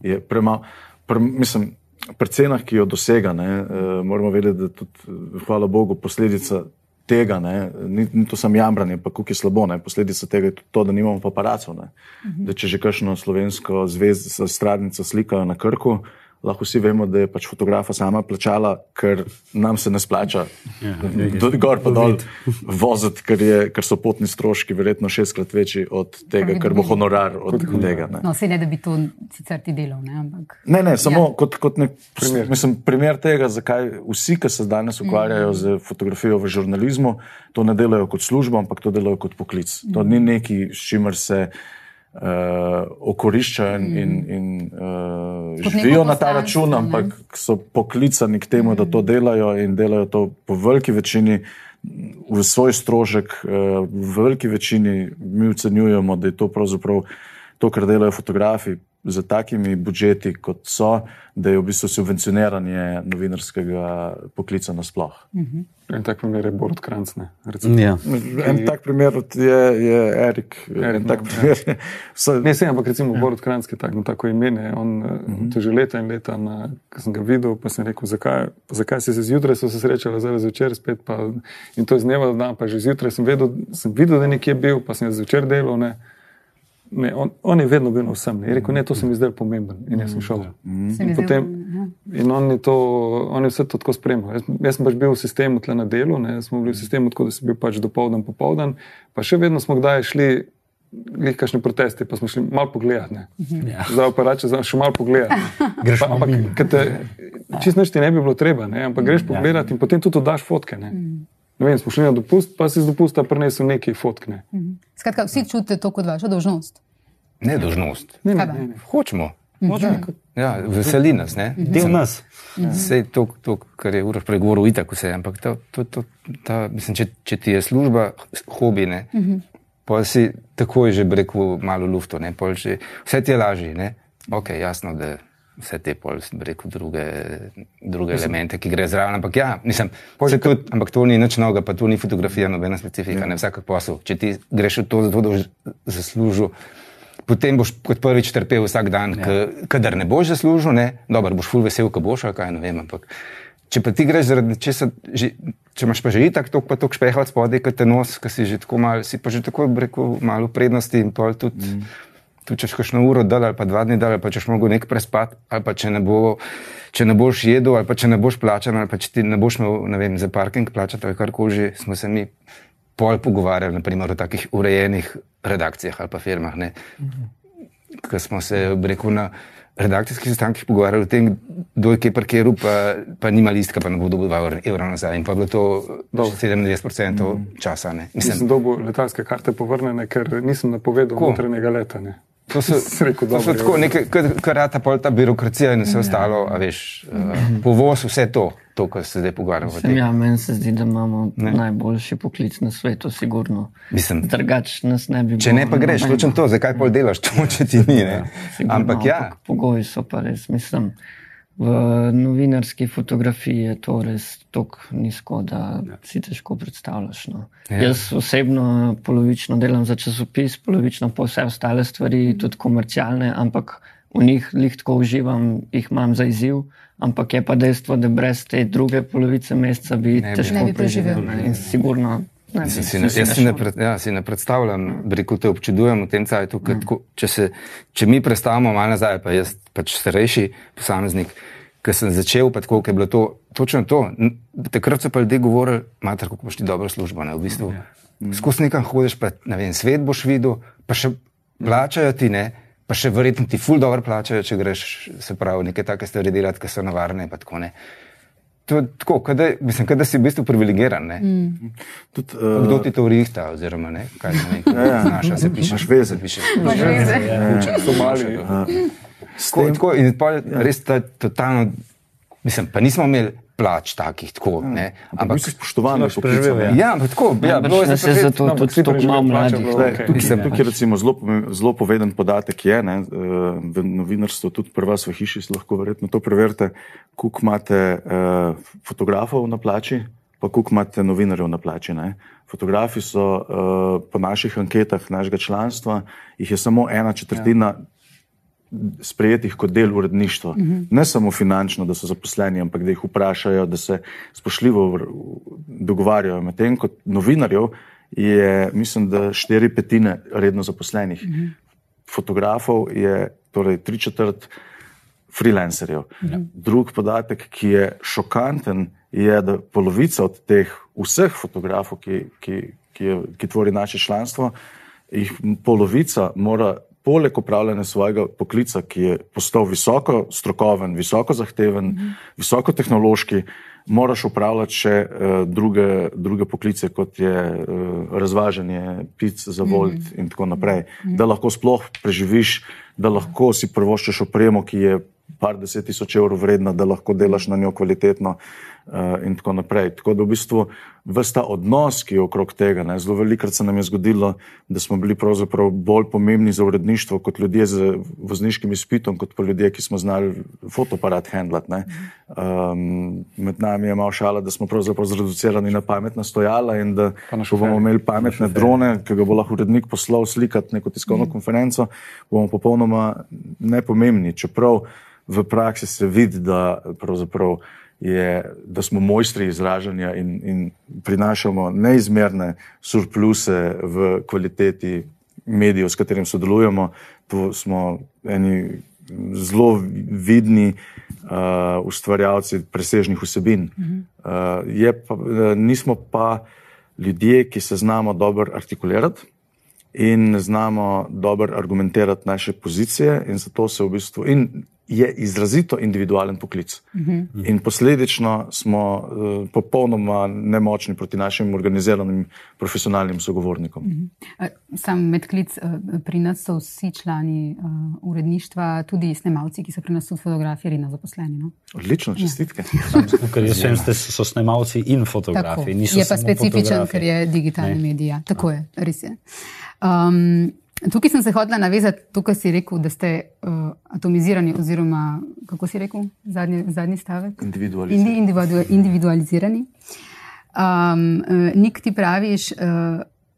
je premalo. Pre, mislim, pri cenah, ki jo dosega, ne, uh, moramo vedeti, da tudi, hvala Bogu, posledica tega, ne, ni, ni to samo jamranje, pa kako je slabo. Ne, posledica tega je tudi to, da nimamo paparacov. Ne, da če že kakšno slovensko zvezdo, stradnico slikajo na krku, lahko vsi vemo, da je pač fotografa sama plačala, ker nam se ne splača Ja, do gor pa dol voziti, ker, je, ker so potni stroški verjetno šestkrat večji od tega, bi ker bo honorar od tega. Ne. No, vse ne, da bi to sicer ti delal, ne, ampak. Ne, ne, samo Ja. ja. kot, kot nek primer. Mislim, primer tega, zakaj vsi, ki se danes ukvarjajo mm. z fotografijo v žurnalizmu, to ne delajo kot službo, ampak to delajo kot poklic. Mm. To ni nekaj, s čimer se uh, okoriščajo in, in, in uh, neko živijo na ta račun, ne. ampak so poklicani k temu, mm. da to delajo in delajo to po veliki večini. V svoj strošek, eh, v veliki večini mi ocenjujemo, da je to pravzaprav to, kar delajo fotografi z takimi budžeti, kot so, da je v bistvu subvencioniranje novinarskega poklica nasploh. En tak primer je Borod Kranc. ne, recimo. Ja. En tak primer je, je Erik. Erik, En tak no, primer je. Vse, Ne, sem, ampak recimo ja. Borod Kranc je tako, tako ime. ne, On uh -huh. to že leta in leta, na, ko sem ga videl, pa sem rekel, zakaj, zakaj si se zjutraj so se srečali, zdaj zvečer spet. Pa, in to iz dneva v dan, pa že zjutraj sem, vedel, sem videl, da je nekje bil, pa sem zvečer delal. Ne. Ne, on, on je vedno bil na vsem. Ne. Je rekel, ne, to se mi zdaj pomemben in jaz sem šel. Se mi In zdi, potem- ja. In on je, to, on je vse to tako spremljal. Jaz, jaz sem pač bil v sistemu tle na delu, ne, smo bili v sistemu tako, da si bil pač dopoldan, popoldan, pa še vedno smo kdaj šli. Kakšne proteste, pa smo šli malo pogledati. ne. Ja. Zdaj pa reče, da še malo pogledati. Greš Pa, ampak, te, čist nič ti ne bi bilo treba, ne, ampak greš pogledati in potem tudi daš fotke. Ne. Ne vem, smo šli na dopust, pa si z dopusta prinesel nekaj fotk. Ne. Skratka, vsi čutite to kot vašo dolžnost. Ne dožnost. Ne, ne, pa? ne, ne. Hočemo. Ja, veseli nas. Ne? Del nas. Vse to, to, kar je Uroš pregovoril, itak vse. Ampak to, to, to, ta, mislim, če, če ti je služba hobi, ne, uh -huh. pa si takoj že bi rekel malo lufto, ne, pol že, vse ti je lažje. Ne? Ok, jasno, da vse te pol, rekel, druge, druge elemente, ki gre zraven. Ampak ja, mislim, se tudi, ampak to ni nič novega, pa to ni fotografija, nobena specifika, ne vsak posel. Če ti greš v to, zato da boš zaslužil. Potem boš kot prvič trpel vsak dan, ja. kadar ne boš zaslužil, ne, dobro, boš ful vesel, ko boš, kaj ne vem. Ampak, če pa ti greš zaradi česa, že, če imaš pa že itak tok, pa tok špeha od spodaj, kot te nos, ki si že tako mal, si pa že tako, rekel, malo prednosti in pol tudi. Mm. Tudi če škoš na uro dal ali pa dva dni dal, ali pa če šmoš mogel nek prespati, ali pa če ne, bo, če ne boš jedel, ali pa če ne boš plačan, ali pa če ti ne boš imel ne vem, za parking plačati ali karkoli že, smo se mi pol pogovarjali, naprimer o takih urejenih redakcijah ali pa firmah. Ne. Ko smo se, rekel, na redakcijskih sestankih pogovarjali o tem, kdo je kje parkiral, pa, pa nima listka, pa ne bo dobil 2 evra nazaj. In pa je bilo to 97% mm. časa. Ne. Mislim, Mislim, dobil letalske karte povrnjene, ker nisem napovedal notranjega leta. Ne. To so, rekel, to so tako ja. nekaj, kar, rata pol ta birokracija in vse ostalo, a veš, uh, povoz, vse to, to, kar se zdaj pogovarjamo. tem. ja, meni se zdi, da imamo ne. najboljši poklic na svetu, sigurno. Mislim, Drugač nas ne bi če ne pa greš, točno to, zakaj pol delaš to, če ti ni. Ne? Sigurno, Ampak ja, Pogoji so pa res, mislim. V novinarski fotografiji je to res tako nizko, da ja. si težko predstavljaš. No. Ja. Ja. Jaz osebno polovično delam za časopis, polovično pa vse ostale stvari, tudi komercialne, ampak v njih lih tako uživam, jih imam za izziv. Ampak je pa dejstvo, da brez te druge polovice meseca bi Ne težko Ne bi preživel. preživel. ne. In sigurno. Ne, Mislim, si ne, jaz si ne, pred, ja, si ne predstavljam, rekel te občudujem v tem cajtu, mm. tako, če, se, če mi prestavimo malo nazaj, pa jaz pač starejši posameznik, ki sem začel, pa tako, je bilo to, točno to, takrat so pa ljudje govorili, mater, kako boš ti dobro službo, ne, v bistvu. Mm. Skozi nekam hodiš, pa ne vem, svet boš videl, pa še plačajo ti, ne, pa še verjetno ti ful dobro plačajo, če greš, se pravi, neke take stvari delati, ki so navarne, pa tako ne. To je tako, kada, mislim, kada si v bistvu privilegiran, ne. Mm. Tudi, Kdo uh, ti to urihta, oziroma ne, kaj se ne, ja, znaša, se piše. Imaš veze. Piše. Somaliji. Tako, tako, in pol res ta totalno, mislim, pa nismo imeli plač takih, tako, ne, ampak ampak, si spoštovan, Imaš preživel, ja. ja, ampak tako, ja, Najbrž bilo je je preživeti. zato tudi vsi tako preživeli malo mladih. bilo Tukaj, tukaj, tukaj recimo zelo, zelo poveden podatek je, ne, eh, v novinarstvu, tudi pri vas v hiši, si lahko verjetno to preverite, koliko imate uh, fotografov na plači, pa koliko imate novinarjev na plači. Ne. Fotografi so uh, po naših anketah našega članstva, jih je samo ena četrtina. Ja. Sprejetih kot del uredništva, uh -huh. ne samo finančno, da so zaposleni, ampak da jih vprašajo, da se spoštljivo dogovarjajo. Medtem kot novinarjev je, mislim, da štiri petine redno zaposlenih. Uh -huh. Fotografov je torej tri četrt, freelancerjev. Drug podatek, ki je šokanten, je, da polovica od teh vseh fotografov, ki, ki, ki, je, ki tvori naše članstvo, jih polovica mora. Poleg upravljanja svojega poklica, ki je postal visoko strokoven, visoko zahteven, mm -hmm. visoko tehnološki, moraš upravljati še uh, druge, druge poklice, kot je uh, razvažanje pic za volt mm -hmm. in tako naprej. Mm -hmm. Da lahko sploh preživiš, da lahko si prvoščeš opremo, ki je par deset tisoč evrov vredna, da lahko delaš na njo kvalitetno. Uh, in tako naprej. Tako da v bistvu vsta odnos, ki je okrog tega, ne, zelo velikrat se nam je zgodilo, da smo bili pravzaprav bolj pomembni za uredništvo kot ljudje z vozniškim izpitom, kot pa ljudje, ki smo znali fotoparat handlat. Um, med nami je malo šala, da smo pravzaprav zreducirani na pametna stojala in da če bomo imeli pametne drone, ki ga bo lahko urednik poslal slikati neko tiskovno mm. konferenco, bomo popolnoma nepomembni. Čeprav v praksi se vidi, da pravzaprav je, da smo mojstri izražanja in, in prinašamo neizmerne surpluse v kvaliteti medijev, s katerim sodelujemo. To smo eni zelo vidni uh, ustvarjalci presežnih vsebin. Uh, pa, uh, nismo pa ljudje, ki se znamo dobro artikulirati. In znamo dobro argumentirati naše pozicije, in zato se v bistvu, in je izrazito individualen poklic. Uh mhm. -huh. In posledično smo uh, popolnoma nemočni proti našim organiziranim profesionalnim sogovornikom. Uh mhm. -huh. Sam medklic uh, pri nas so vsi člani uh, uredništva, tudi snemalci, ki so pri nas tudi fotografi, redno zaposleni. No? Odlično, ja. čestitke. Ja. Ker jaz vem, da so snemalci in fotografi. Je pa specifičen, fotografi. ker je digitalni medij. Ja. Tako je, res je. Um, Tukaj sem se hodila navezati, tukaj si rekel, da ste uh, atomizirani, oziroma kako si rekel, zadnji, zadnji stavek? Individualizirani. Indi, individu, individualizirani. Um, uh, Nik ti praviš, uh,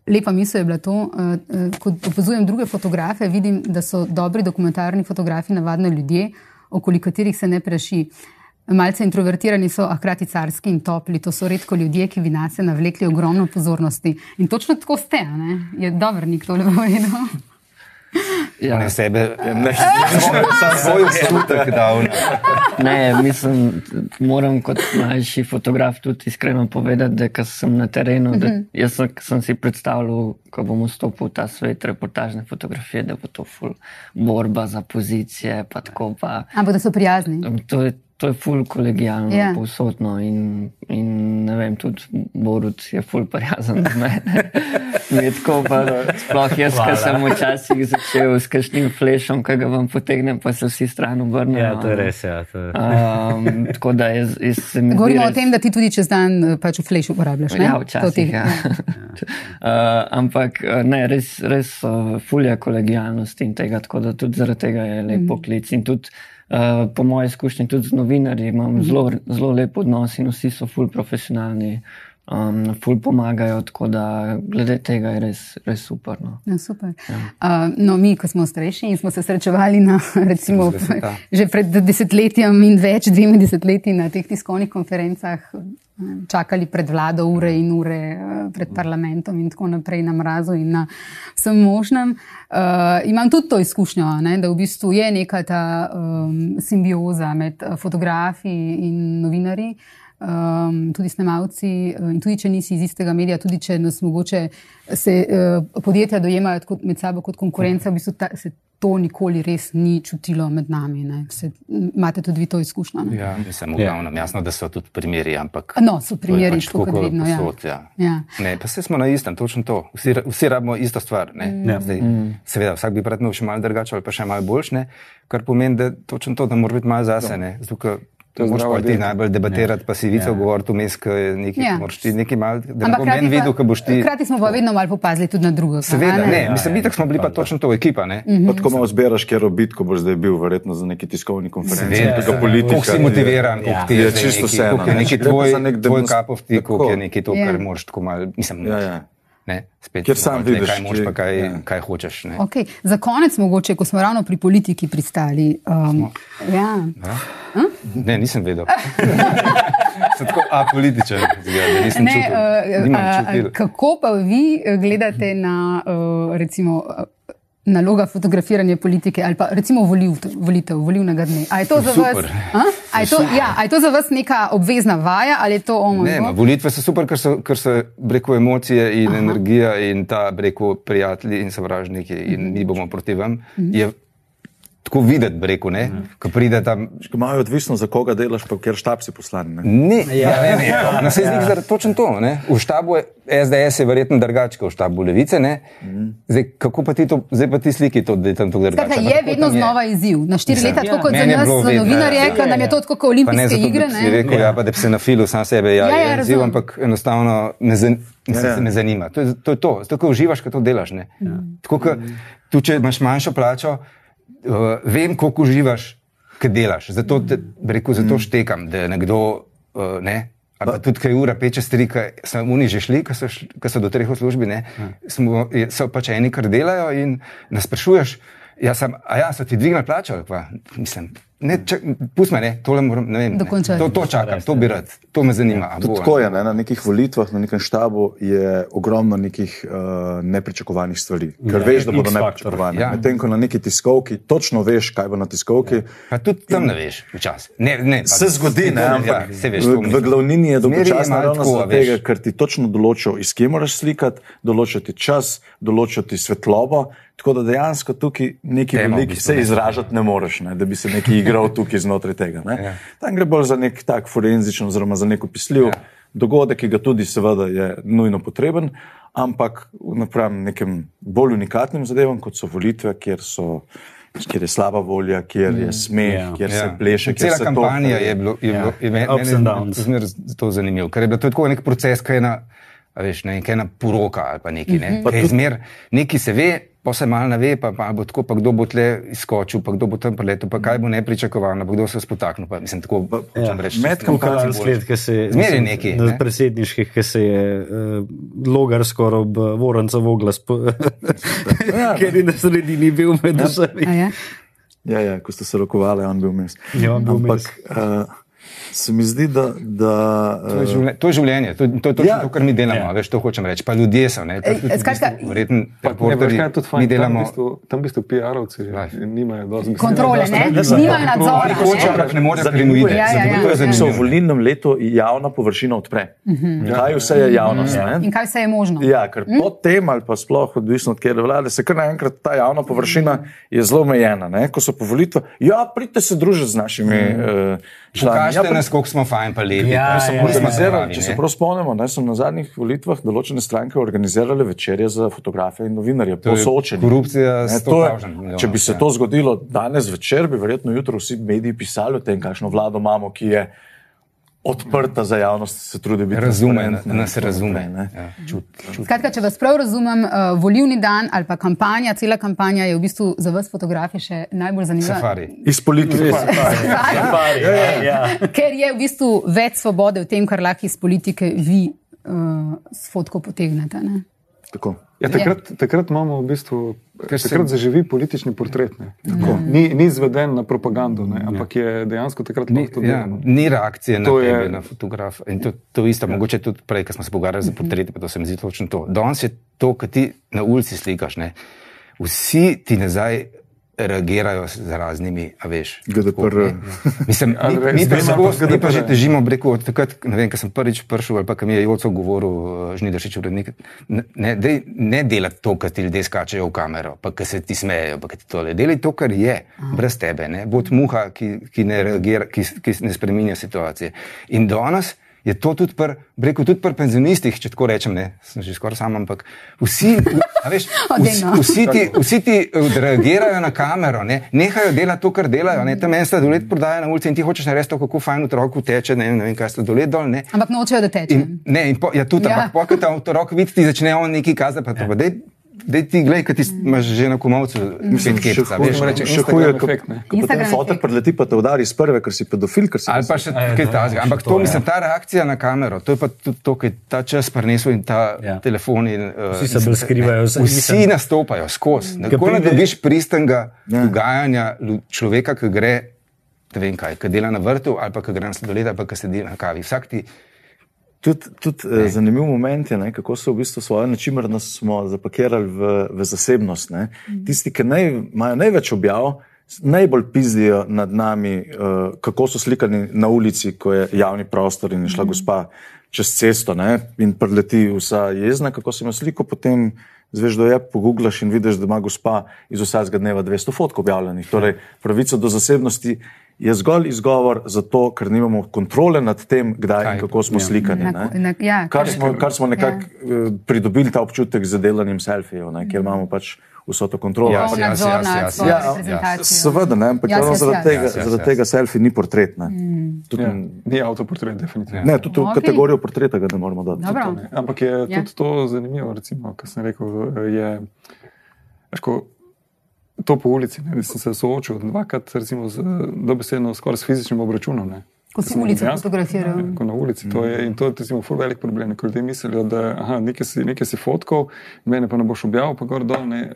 lepa misel je bila to. Uh, uh, ko opazujem druge fotografe, vidim, da so dobri dokumentarni fotografi navadno ljudje, okoli katerih se ne preši. Uh, Malce introvertirani so, a hkrati carski in topli. To so redko ljudje, ki bi nas navlekli ogromno pozornosti. In točno tako ste, ne? je dobro, nikto ne bo vedel. Ja, ne sebe, ne svoj občutek dal. Ne, mislim, moram kot mlajši fotograf tudi iskreno povedati, da ko sem na terenu, da mhm. jaz sem, sem si predstavljal, ko bom vstopil v ta svet reportažne fotografije, da bo to ful borba za pozicije, pa tako pa. Ampak da so prijazni. To je, to je ful kolegijalno, yeah. Ja. povsodno in, in ne vem, tudi Borut je ful prijazen za mene. Tako pa sploh jaz, ki sem včasih začel s kakšnim flešom, ki ga vam potegnem, pa se vsi stran obrnejo. Ja, to je res. Ja, to je. Um, tako da jaz, jaz sem. Govorimo res... o tem, da ti tudi čez dan eh, pač v flešu uporabljaš. Ne? Ja, včasih. Ja. uh, ampak eh, ne, res, res uh, fulja kolegijalnosti in tega, tako da tudi zaradi tega je lepo mm. klic. In tudi Eh, po mojem izkušnji, tudi z novinarji, imam zelo, zelo lep odnos in vsi so ful profesionalni. Um, ful pomagajo, tako da glede tega je res, res super. No. Ja, super. Ja. Uh, no, mi, ko smo starejši in smo se srečevali na, recimo, že pred desetletjem in več, dvemi desetletji na teh tiskovnih konferencah, čakali pred vlado ure in ure eh, pred parlamentom in tako naprej na mrazu in na vsem možnem. Uh, imam tudi to izkušnjo, ne, da v bistvu je neka ta um, simbioza med eh, fotografi in novinari. Um, tudi snemalci, in tudi če nisi iz istega medija, tudi če nas mogoče se uh, podjetja dojemajo kot, med sabo kot konkurenca, v bistvu ta, se to nikoli res ni čutilo med nami. Se, imate tudi vi to izkušnjo? Ne? Ja, samo ja. glavno, jasno, da so tudi primeri, ampak. No, so primeri, pač tako kot vedno. Ja. Posod, ja. Ja. Ne, pa se smo na istem, točno to. Vsi, vsi rabimo isto stvar. Mm. Ja. Zdaj, mm. Seveda, vsak bi predno še malo drugače ali pa še malo boljš, kar pomeni, da točno to, da mora biti malo zase. No. To je zelo ti najbolj debatirati, ja. pa si vice ja. govoriti vmes, ki je nekaj, ja. moraš ti nekaj mal, da ne bom meni videl, ko boš ti. Hkrati smo pa vedno malo popazili tudi na drugo. Seveda, ne, ne. Ja, mislim, mi tako smo bili pa točno to ekipa, ne. Mm -hmm. Tako malo zbiraš, ker obit, ko boš zdaj bil verjetno za neki tiskovni konferenci. Ja. politika. Kako si motiviran, kako ti je čisto vse. Kako je neki tvoj, tvoj kapov ti, kako je neki to, kar moraš tako malo, mislim, Ne, spet, Ker sam vidiš, kaj moš, pa kaj, ja. kaj hočeš. Okay. Za konec, mogoče, ko smo ravno pri politiki pristali. Um, ja. Ja? Hm? Ne, nisem vedel. tako apolitičen, da nisem ne, čutil. Uh, uh, kako pa vi gledate na, uh, recimo, naloga fotografiranja politike ali pa recimo volitev, volitev volivnega dne? A je to za vas, Super. a? A je to, ja, a je to za vas neka obvezna vaja ali je to ono? Ne, ma, volitve so super, ker so, ker so breko emocije in Aha. energija in ta breko prijatelji in sovražniki in mi bomo proti vam. Je tako videti, breko, ne, ko pride tam. Ko imajo odvisno, za koga delaš, pa kjer štab si poslan. Ne? Ne, ja, ne, ne. Na se zdi, da je točno to. Ne? V štabu je SDS je verjetno drugače kot v štabu Levice. ne. Zdaj, kako pa ti to, zdaj pa ti sliki to, da je tam tako drugače. Skratka, je vedno tam je. znova izziv. Na štiri leta, tako kot za nas, za novinarje, ja. ker nam je to tako kot ne olimpijske zato, igre. da si ne. rekel, ja, pa, da bi se na filu sam sebe, ja, Ja, ja, ja, je izziv, ampak enostavno me, zan, mislim, Ja. ja. me zanima. To je, to je to. Zato, ko uživaš, ko to delaš. Ne? Ja. Tako, ko, tu, če imaš manjšo plačo, uh, vem, koliko uživaš, ko delaš. Zato, te, rekel, zato štekam, da je nekdo, uh, ne, pa tudi kaj ura, peče stvari, ki so oni že šli, ki so, šli- ki so do treh v službi, ne, smo, je- so pač eni, kar delajo in nas sprašuješ, ja, sem, a ja, so ti dvignili plačo, kva? mislim. Ne, čak, pust me, ne, tole moram, ne vem. Ne. To, to čakam, to bi rad, to me zanima. a bo, Tudi tako je, ne? na nekih volitvah, na nekem štabu je ogromno nekih uh, nepričakovanih stvari, ker veš, da bodo nepričakovane. Ja. Medtem ko na neki tiskovki točno veš, kaj bo na tiskovki. Pa tudi tam ne veš, včasih. Ne, ne, pa- Se zgodi, ne, ja, ampak se veš, v, v glavnini je dolgočasna ravno tega, ker ti točno določijo, iz kje moraš slikati, določijo ti čas, določijo ti svetlobo. Tako da dejansko tukaj neki veliki se izražati ne moreš, ne, da bi se nekaj igral tukaj znotraj tega. Ne. Ja. Tam gre bolj za nek tak forenzičen, oziroma za nek opisljiv Ja. dogodek, ki ga tudi seveda je nujno potreben, ampak napram nekem bolj unikatnim zadevam, kot so volitve, kjer so. Kjer je slaba volja, kjer je smeh, Ja. kjer se pleše. kjer Cela se kampanja toka. je bilo, je Ja. bilo je je downs. zmeraj to zanimivo, ker je bilo to tako nek proces, kaj je ena, veš, ne, ena poroka ali pa nekaj. Ne, je tudi- zmer, nekaj se ve, pa se malo ne ve, pa, pa bo tako, pa kdo bo tle izskočil, pa kdo bo tam preletel, pa kaj bo nepričakovano, pa kdo se spotaknil. Pa, mislim, tako, hočem reči, med nekaj Sled, ki se je nekaj, Na ne. predsedniških, ki se je uh, logar skoraj ob uh, Voranca vogla, ker je na sredini bil med vsemi. A je? Ja, ja, ko ste se rokovali, on bil vmes. Ja, on bil Ampak vmes. uh, se mi zdi, da. da To je uh, življenje, to je, življenje, to, to je točno Ja. ja. to, kar mi delamo, Ja. ja. veš, to hočem reči. Pa ljudje so, ne, to je verjetno mi tam delamo. bistvu, tam v bistvu PR-ovci nimajo dosti Kontrole, ne? Ja, Nimajo nadzora. Ne? ampak ne morejo prenuiti. Ja, ja, ja. je, da se v volilnem letu javna površina odpre. Kaj vse je javnost? In ne? kaj vse je možno? Ja, ker potem, ali pa sploh odvisno od kjer vlade, se kar naenkrat ta javna površina je zelo omejena. ne. Ko so po volitvah, ja, pridite se družiti z našimi uh, člani. Pokažite Ja, nas, koliko smo fajn, pa lepi. Ja, pa ja, ja. Organizirali, če se prav spomnimo, ne, so na zadnjih volitvah določene stranke organizirale večerje za fotografe in novinarje, To je posoočeni. korupcija Ne, 100 to je- tavžent milijonov, Če bi se ja. to zgodilo danes večer, bi verjetno jutro vsi mediji pisali o tem, kakšno vlado imamo, ki je odprta za javnost, se trudi biti Razume, nas tako razume. ne. Ja, čut, čut. Skratka, če vas prav razumem, uh, volivni dan ali pa kampanja, cela kampanja je v bistvu za vas fotografe še najbolj zanimiva. Safari. Iz politike. Safari, ja, ja. Ker je v bistvu več svobode v tem, kar lahko iz politike vi uh, s fotko potegnete. Ne? Tako. Ja, takrat, takrat imamo v bistvu, Ker se- takrat zaživi politični portret. ne. Ni, ni izveden na propagando, ne, ampak je dejansko takrat Ni, lahko to ja, delamo. ni reakcije na To tebe, je- na fotografa. In to, to isto, mogoče tudi prej, ko smo se pogovarjali za portrete, pa to se mi zdi točno to. Danes je to, kar ti na ulici slikaš. Ne? Vsi ti nazaj reagirajo z raznimi, a veš. GDPR. Mislim, mi, res, mi, pa pa mi pa že težimo breko od takrat, ne vem, ko sem prvič prišel ali pa ko mi je Joco govoril, uh, Žnidaršič urednik, ne, ne, dej, ne delati to, kar ti ljudje skačejo v kamero, pa ki se ti smejejo, pa ki ti tole. Delaj to, kar je, brez tebe, ne. Bod muha, ki, ki ne reagira, ki, ki ne spreminja situacije. In danes je to tudi pri, rekel, tudi pri penzionistih, če tako rečem, ne, sem že skoraj sam, ampak vsi, veš, vsi, Odejno. vsi ti, vsi ti eh, reagirajo na kamero, ne, nehajo delati to, kar delajo. Ne, tam en sladoled prodaja na ulici in ti hočeš narediti to, kako fajn otroku teče, ne, ne vem, kaj sladoled dol. Ne. Ampak nočejo, da teče. In, ne, in po, ja, tudi, Ja. ja. ampak pokaj ta otrok vidi, ti začne on nekaj kazati, pa to pa dej. Dej ti, glej, kaj ti imaš že na komovcu, Mislim, pet še kepca, huje, veš. reče, še huje, ko, efekt, ne. ko potem Instagram fotor efekt. prileti, pa te udari iz prve, ker si pedofil, ker si Ali pa še kaj takega. Ampak to, mislim, ta reakcija na kamero, to je pa tudi to, kaj ta čas prinesel in ta Ja. ja. telefon. In, uh, Vsi se bolj skrivajo, ne, vse- Vsi nastopajo skozi. Ko Kako ne pride- dobiš pristanga Ja. dogajanja človeka, ki gre, ne vem kaj, ki dela na vrtu ali pa ki gre na sladoled ali pa ki sedi na kavi. Vsak ti Tudi tud, eh, zanimiv moment je, ne, kako so v bistvu svojo načimernost smo zapakirali v, v zasebnost. Ne. Tisti, ki naj, imajo največ objav, najbolj pizdijo nad nami, uh, kako so slikani na ulici, ko je javni prostor in je šla gospa čez cesto ne, in preleti vsa jezna, kako se ima sliko, potem zveš, da je, poguglaš in vidiš, da ima gospa iz vsakega dneva 200 fotkov objavljenih. Torej, pravica do zasebnosti je zgolj izgovor za to, ker nimamo kontrole nad tem, kdaj Kaj? in kako smo Ja. slikani. Na- ne. na- ja, Kar smo, kar smo nekako ja. pridobili ta občutek z delanjem selfijev, ne, kjer imamo pač vso to kontrolo. Ja, Poln ja, nadzor ja, nad ja, ja. Seveda, ne, ampak Jaz, ravno jaz, zaradi tega, jaz, zaradi jaz. tega selfie ni portret. Ne, tudi, Ja, ni avtoportret, definitivno. ne, tudi v Ok. kategorijo portreta ga ne moramo dati. Dobro. Ne. Ampak je Ja. ja. tudi to zanimivo, recimo, kar sem rekel. Je, veš, ko, to po ulici, ne, sem se soočil dvakrat, recimo, z, dobesedno skoraj s fizičnim obračunom. Ne. Ko si ulico fotografiral. Ne, ko na ulici. To je, in to je recimo, ful velik problem. Ko ljudje mislijo, da aha, nekaj, si, nekaj si fotkal, mene pa ne boš objavil, pa gor dol. Ne.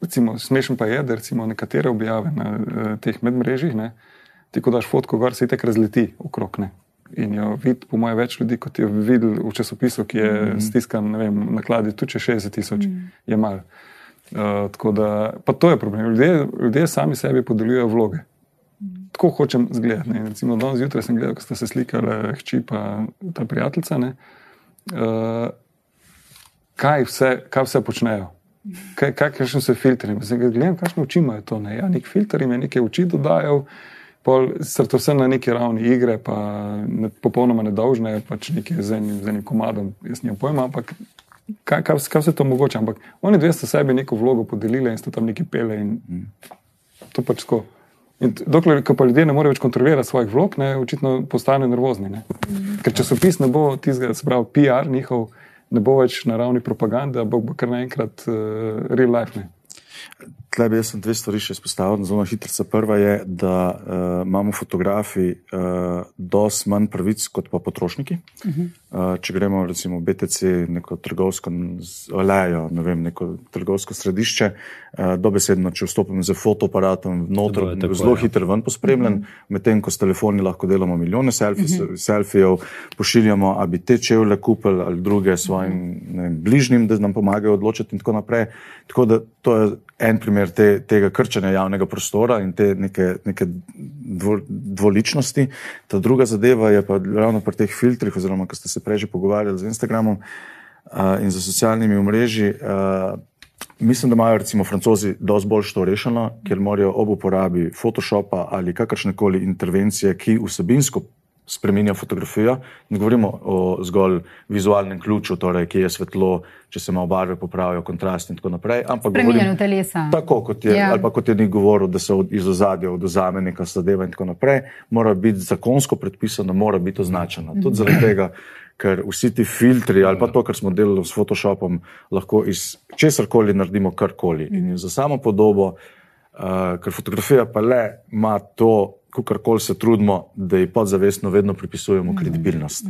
Recimo, smešen pa je, da recimo nekatere objave na uh, teh medmrežjih, ne, ti ko daš fotko, gor se ti tako razleti okrog. Ne. In jo vidi, po mojem, več ljudi, kot je videl v časopisu, ki je mm. stiskan ne vem, na kladi, tudi če 60 tisoč mm. je malo. Uh, tako da, pa to je problem. Ljudje, ljudje sami sebi podeljujejo vloge. Tako hočem zgledati. ne. Recimo, danes zjutraj sem gledal, ko sta se slikala hči pa ta prijateljica. ne. Uh, kaj, vse, kaj vse počnejo? Kaj, kakšni so filtri? Gledam, kakšne oči imajo to. Ne? Ja, nek filter jim je nekaj oči dodajal, pol, sicer to vse na neki ravni igre, pa ne, popolnoma nedolžne, pač nekaj z enim, z enim komadom, jaz nimam pojma, ampak kaj, kaj, kaj vse to mogoče. Ampak oni dve sta sebi neko vlogo podelili in sta tam neki pele in to pač tako. In dokler ko pa ljudje ne morejo več kontrolirati svojih vlog, ne, očitno postanejo nervozni. Ne. Ker časopis ne bo tistega, se pravi, PR njihov, ne bo več na ravni propagande, ampak bo kar naenkrat uh, real life. Ne. Tle bi jaz sem dve stvari še izpostavil. Zelo hitro. Prva je, da uh, imamo fotografi uh, dosti manj pravic kot pa potrošniki. Uh -huh. uh, če gremo recimo v BTC, neko trgovsko olejo, ne vem, neko trgovsko središče, uh, dobesedno, če vstopim z fotoaparatom noter, Tako zelo je. hitro ven pospremljen, uh -huh. medtem ko s telefoni lahko delamo milijone selfi, uh -huh. selfijev, pošiljamo, a bi te čevlje kupili ali druge svojim ne vem, bližnjim, da nam pomagajo odločiti in tako naprej. Tako da to je en primer te, tega krčenja javnega prostora in te neke, neke dvo, dvoličnosti. Ta druga zadeva je pa ravno pri teh filtrih, oziroma ko ste se prej že pogovarjali z Instagramom uh, in z socialnimi omrežji. Uh, Mislim, da imajo recimo francozi dosti bolj to rešeno, ker morajo ob uporabi Photoshopa ali kakršne koli intervencije, ki vsebinsko spremenja fotografijo. Ne govorimo o zgolj vizualnem ključu, torej kje je svetlo, če se malo barve popravijo, kontrast in tako naprej. Ampak Spreminjanju telesa. Tako kot je, Ja. ali pa kot je ni govoril, da se od, iz ozadja oduzame neka zadeva in tako naprej, mora biti zakonsko predpisano, mora biti označena. Tudi zaradi tega, ker vsi ti filtri ali pa to, kar smo delali s Photoshopom, lahko iz česar koli naredimo karkoli. In je za samo podobo, uh, ker fotografija pa le ima to. Kakorkoli se trudimo, da ji podzavestno vedno pripisujemo kredibilnost.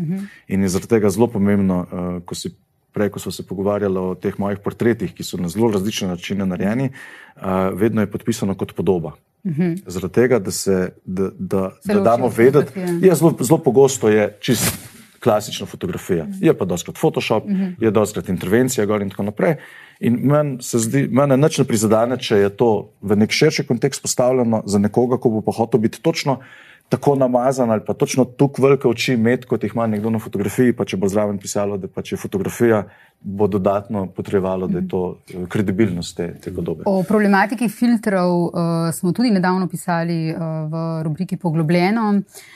In je zaradi tega zelo pomembno, uh, ko si prej, ko smo se pogovarjali o teh mojih portretih, ki so na zelo različne načine narejeni, uh, vedno je podpisano kot podoba. -huh. Zaradi tega, da, se, da, da, da damo vedeti, je zelo, zelo pogosto je čist klasična fotografija. Je pa doskrat Photoshop, -huh. je doskrat intervencija gor in tako naprej. In meni se zdi, mene nič ne prizadene, če je to v nek širši kontekst postavljeno za nekoga, ko bo pa hotel biti točno tako namazan ali pa točno tako velike oči imeti, kot jih ima nekdo na fotografiji, pa če bo zraven pisalo, da pač je fotografija, bo dodatno potrebovalo, da je to eh, kredibilnost te, te podobe. O problematiki filtrov uh, smo tudi nedavno pisali uh, v rubriki Poglobljeno. Uh,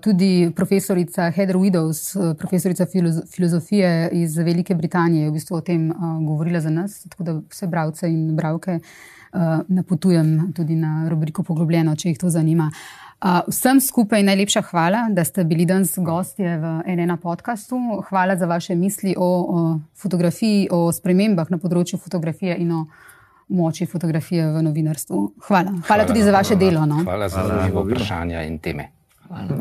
tudi profesorica Heather Widows, uh, profesorica filozo filozofije iz Velike Britanije, je v bistvu o tem uh, govorila za nas, tako da vse bralce in bralke uh, napotujem tudi na rubriko Poglobljeno, če jih to zanima. Uh, vsem skupaj najlepša hvala, da ste bili danes gostje v NN podkastu. Hvala za vaše misli o, o fotografiji, o spremembah na področju fotografije in o moči fotografije v novinarstvu. Hvala. Hvala, hvala tudi za vaše delo. No? Hvala za zanimivo vprašanje in teme. Hvala.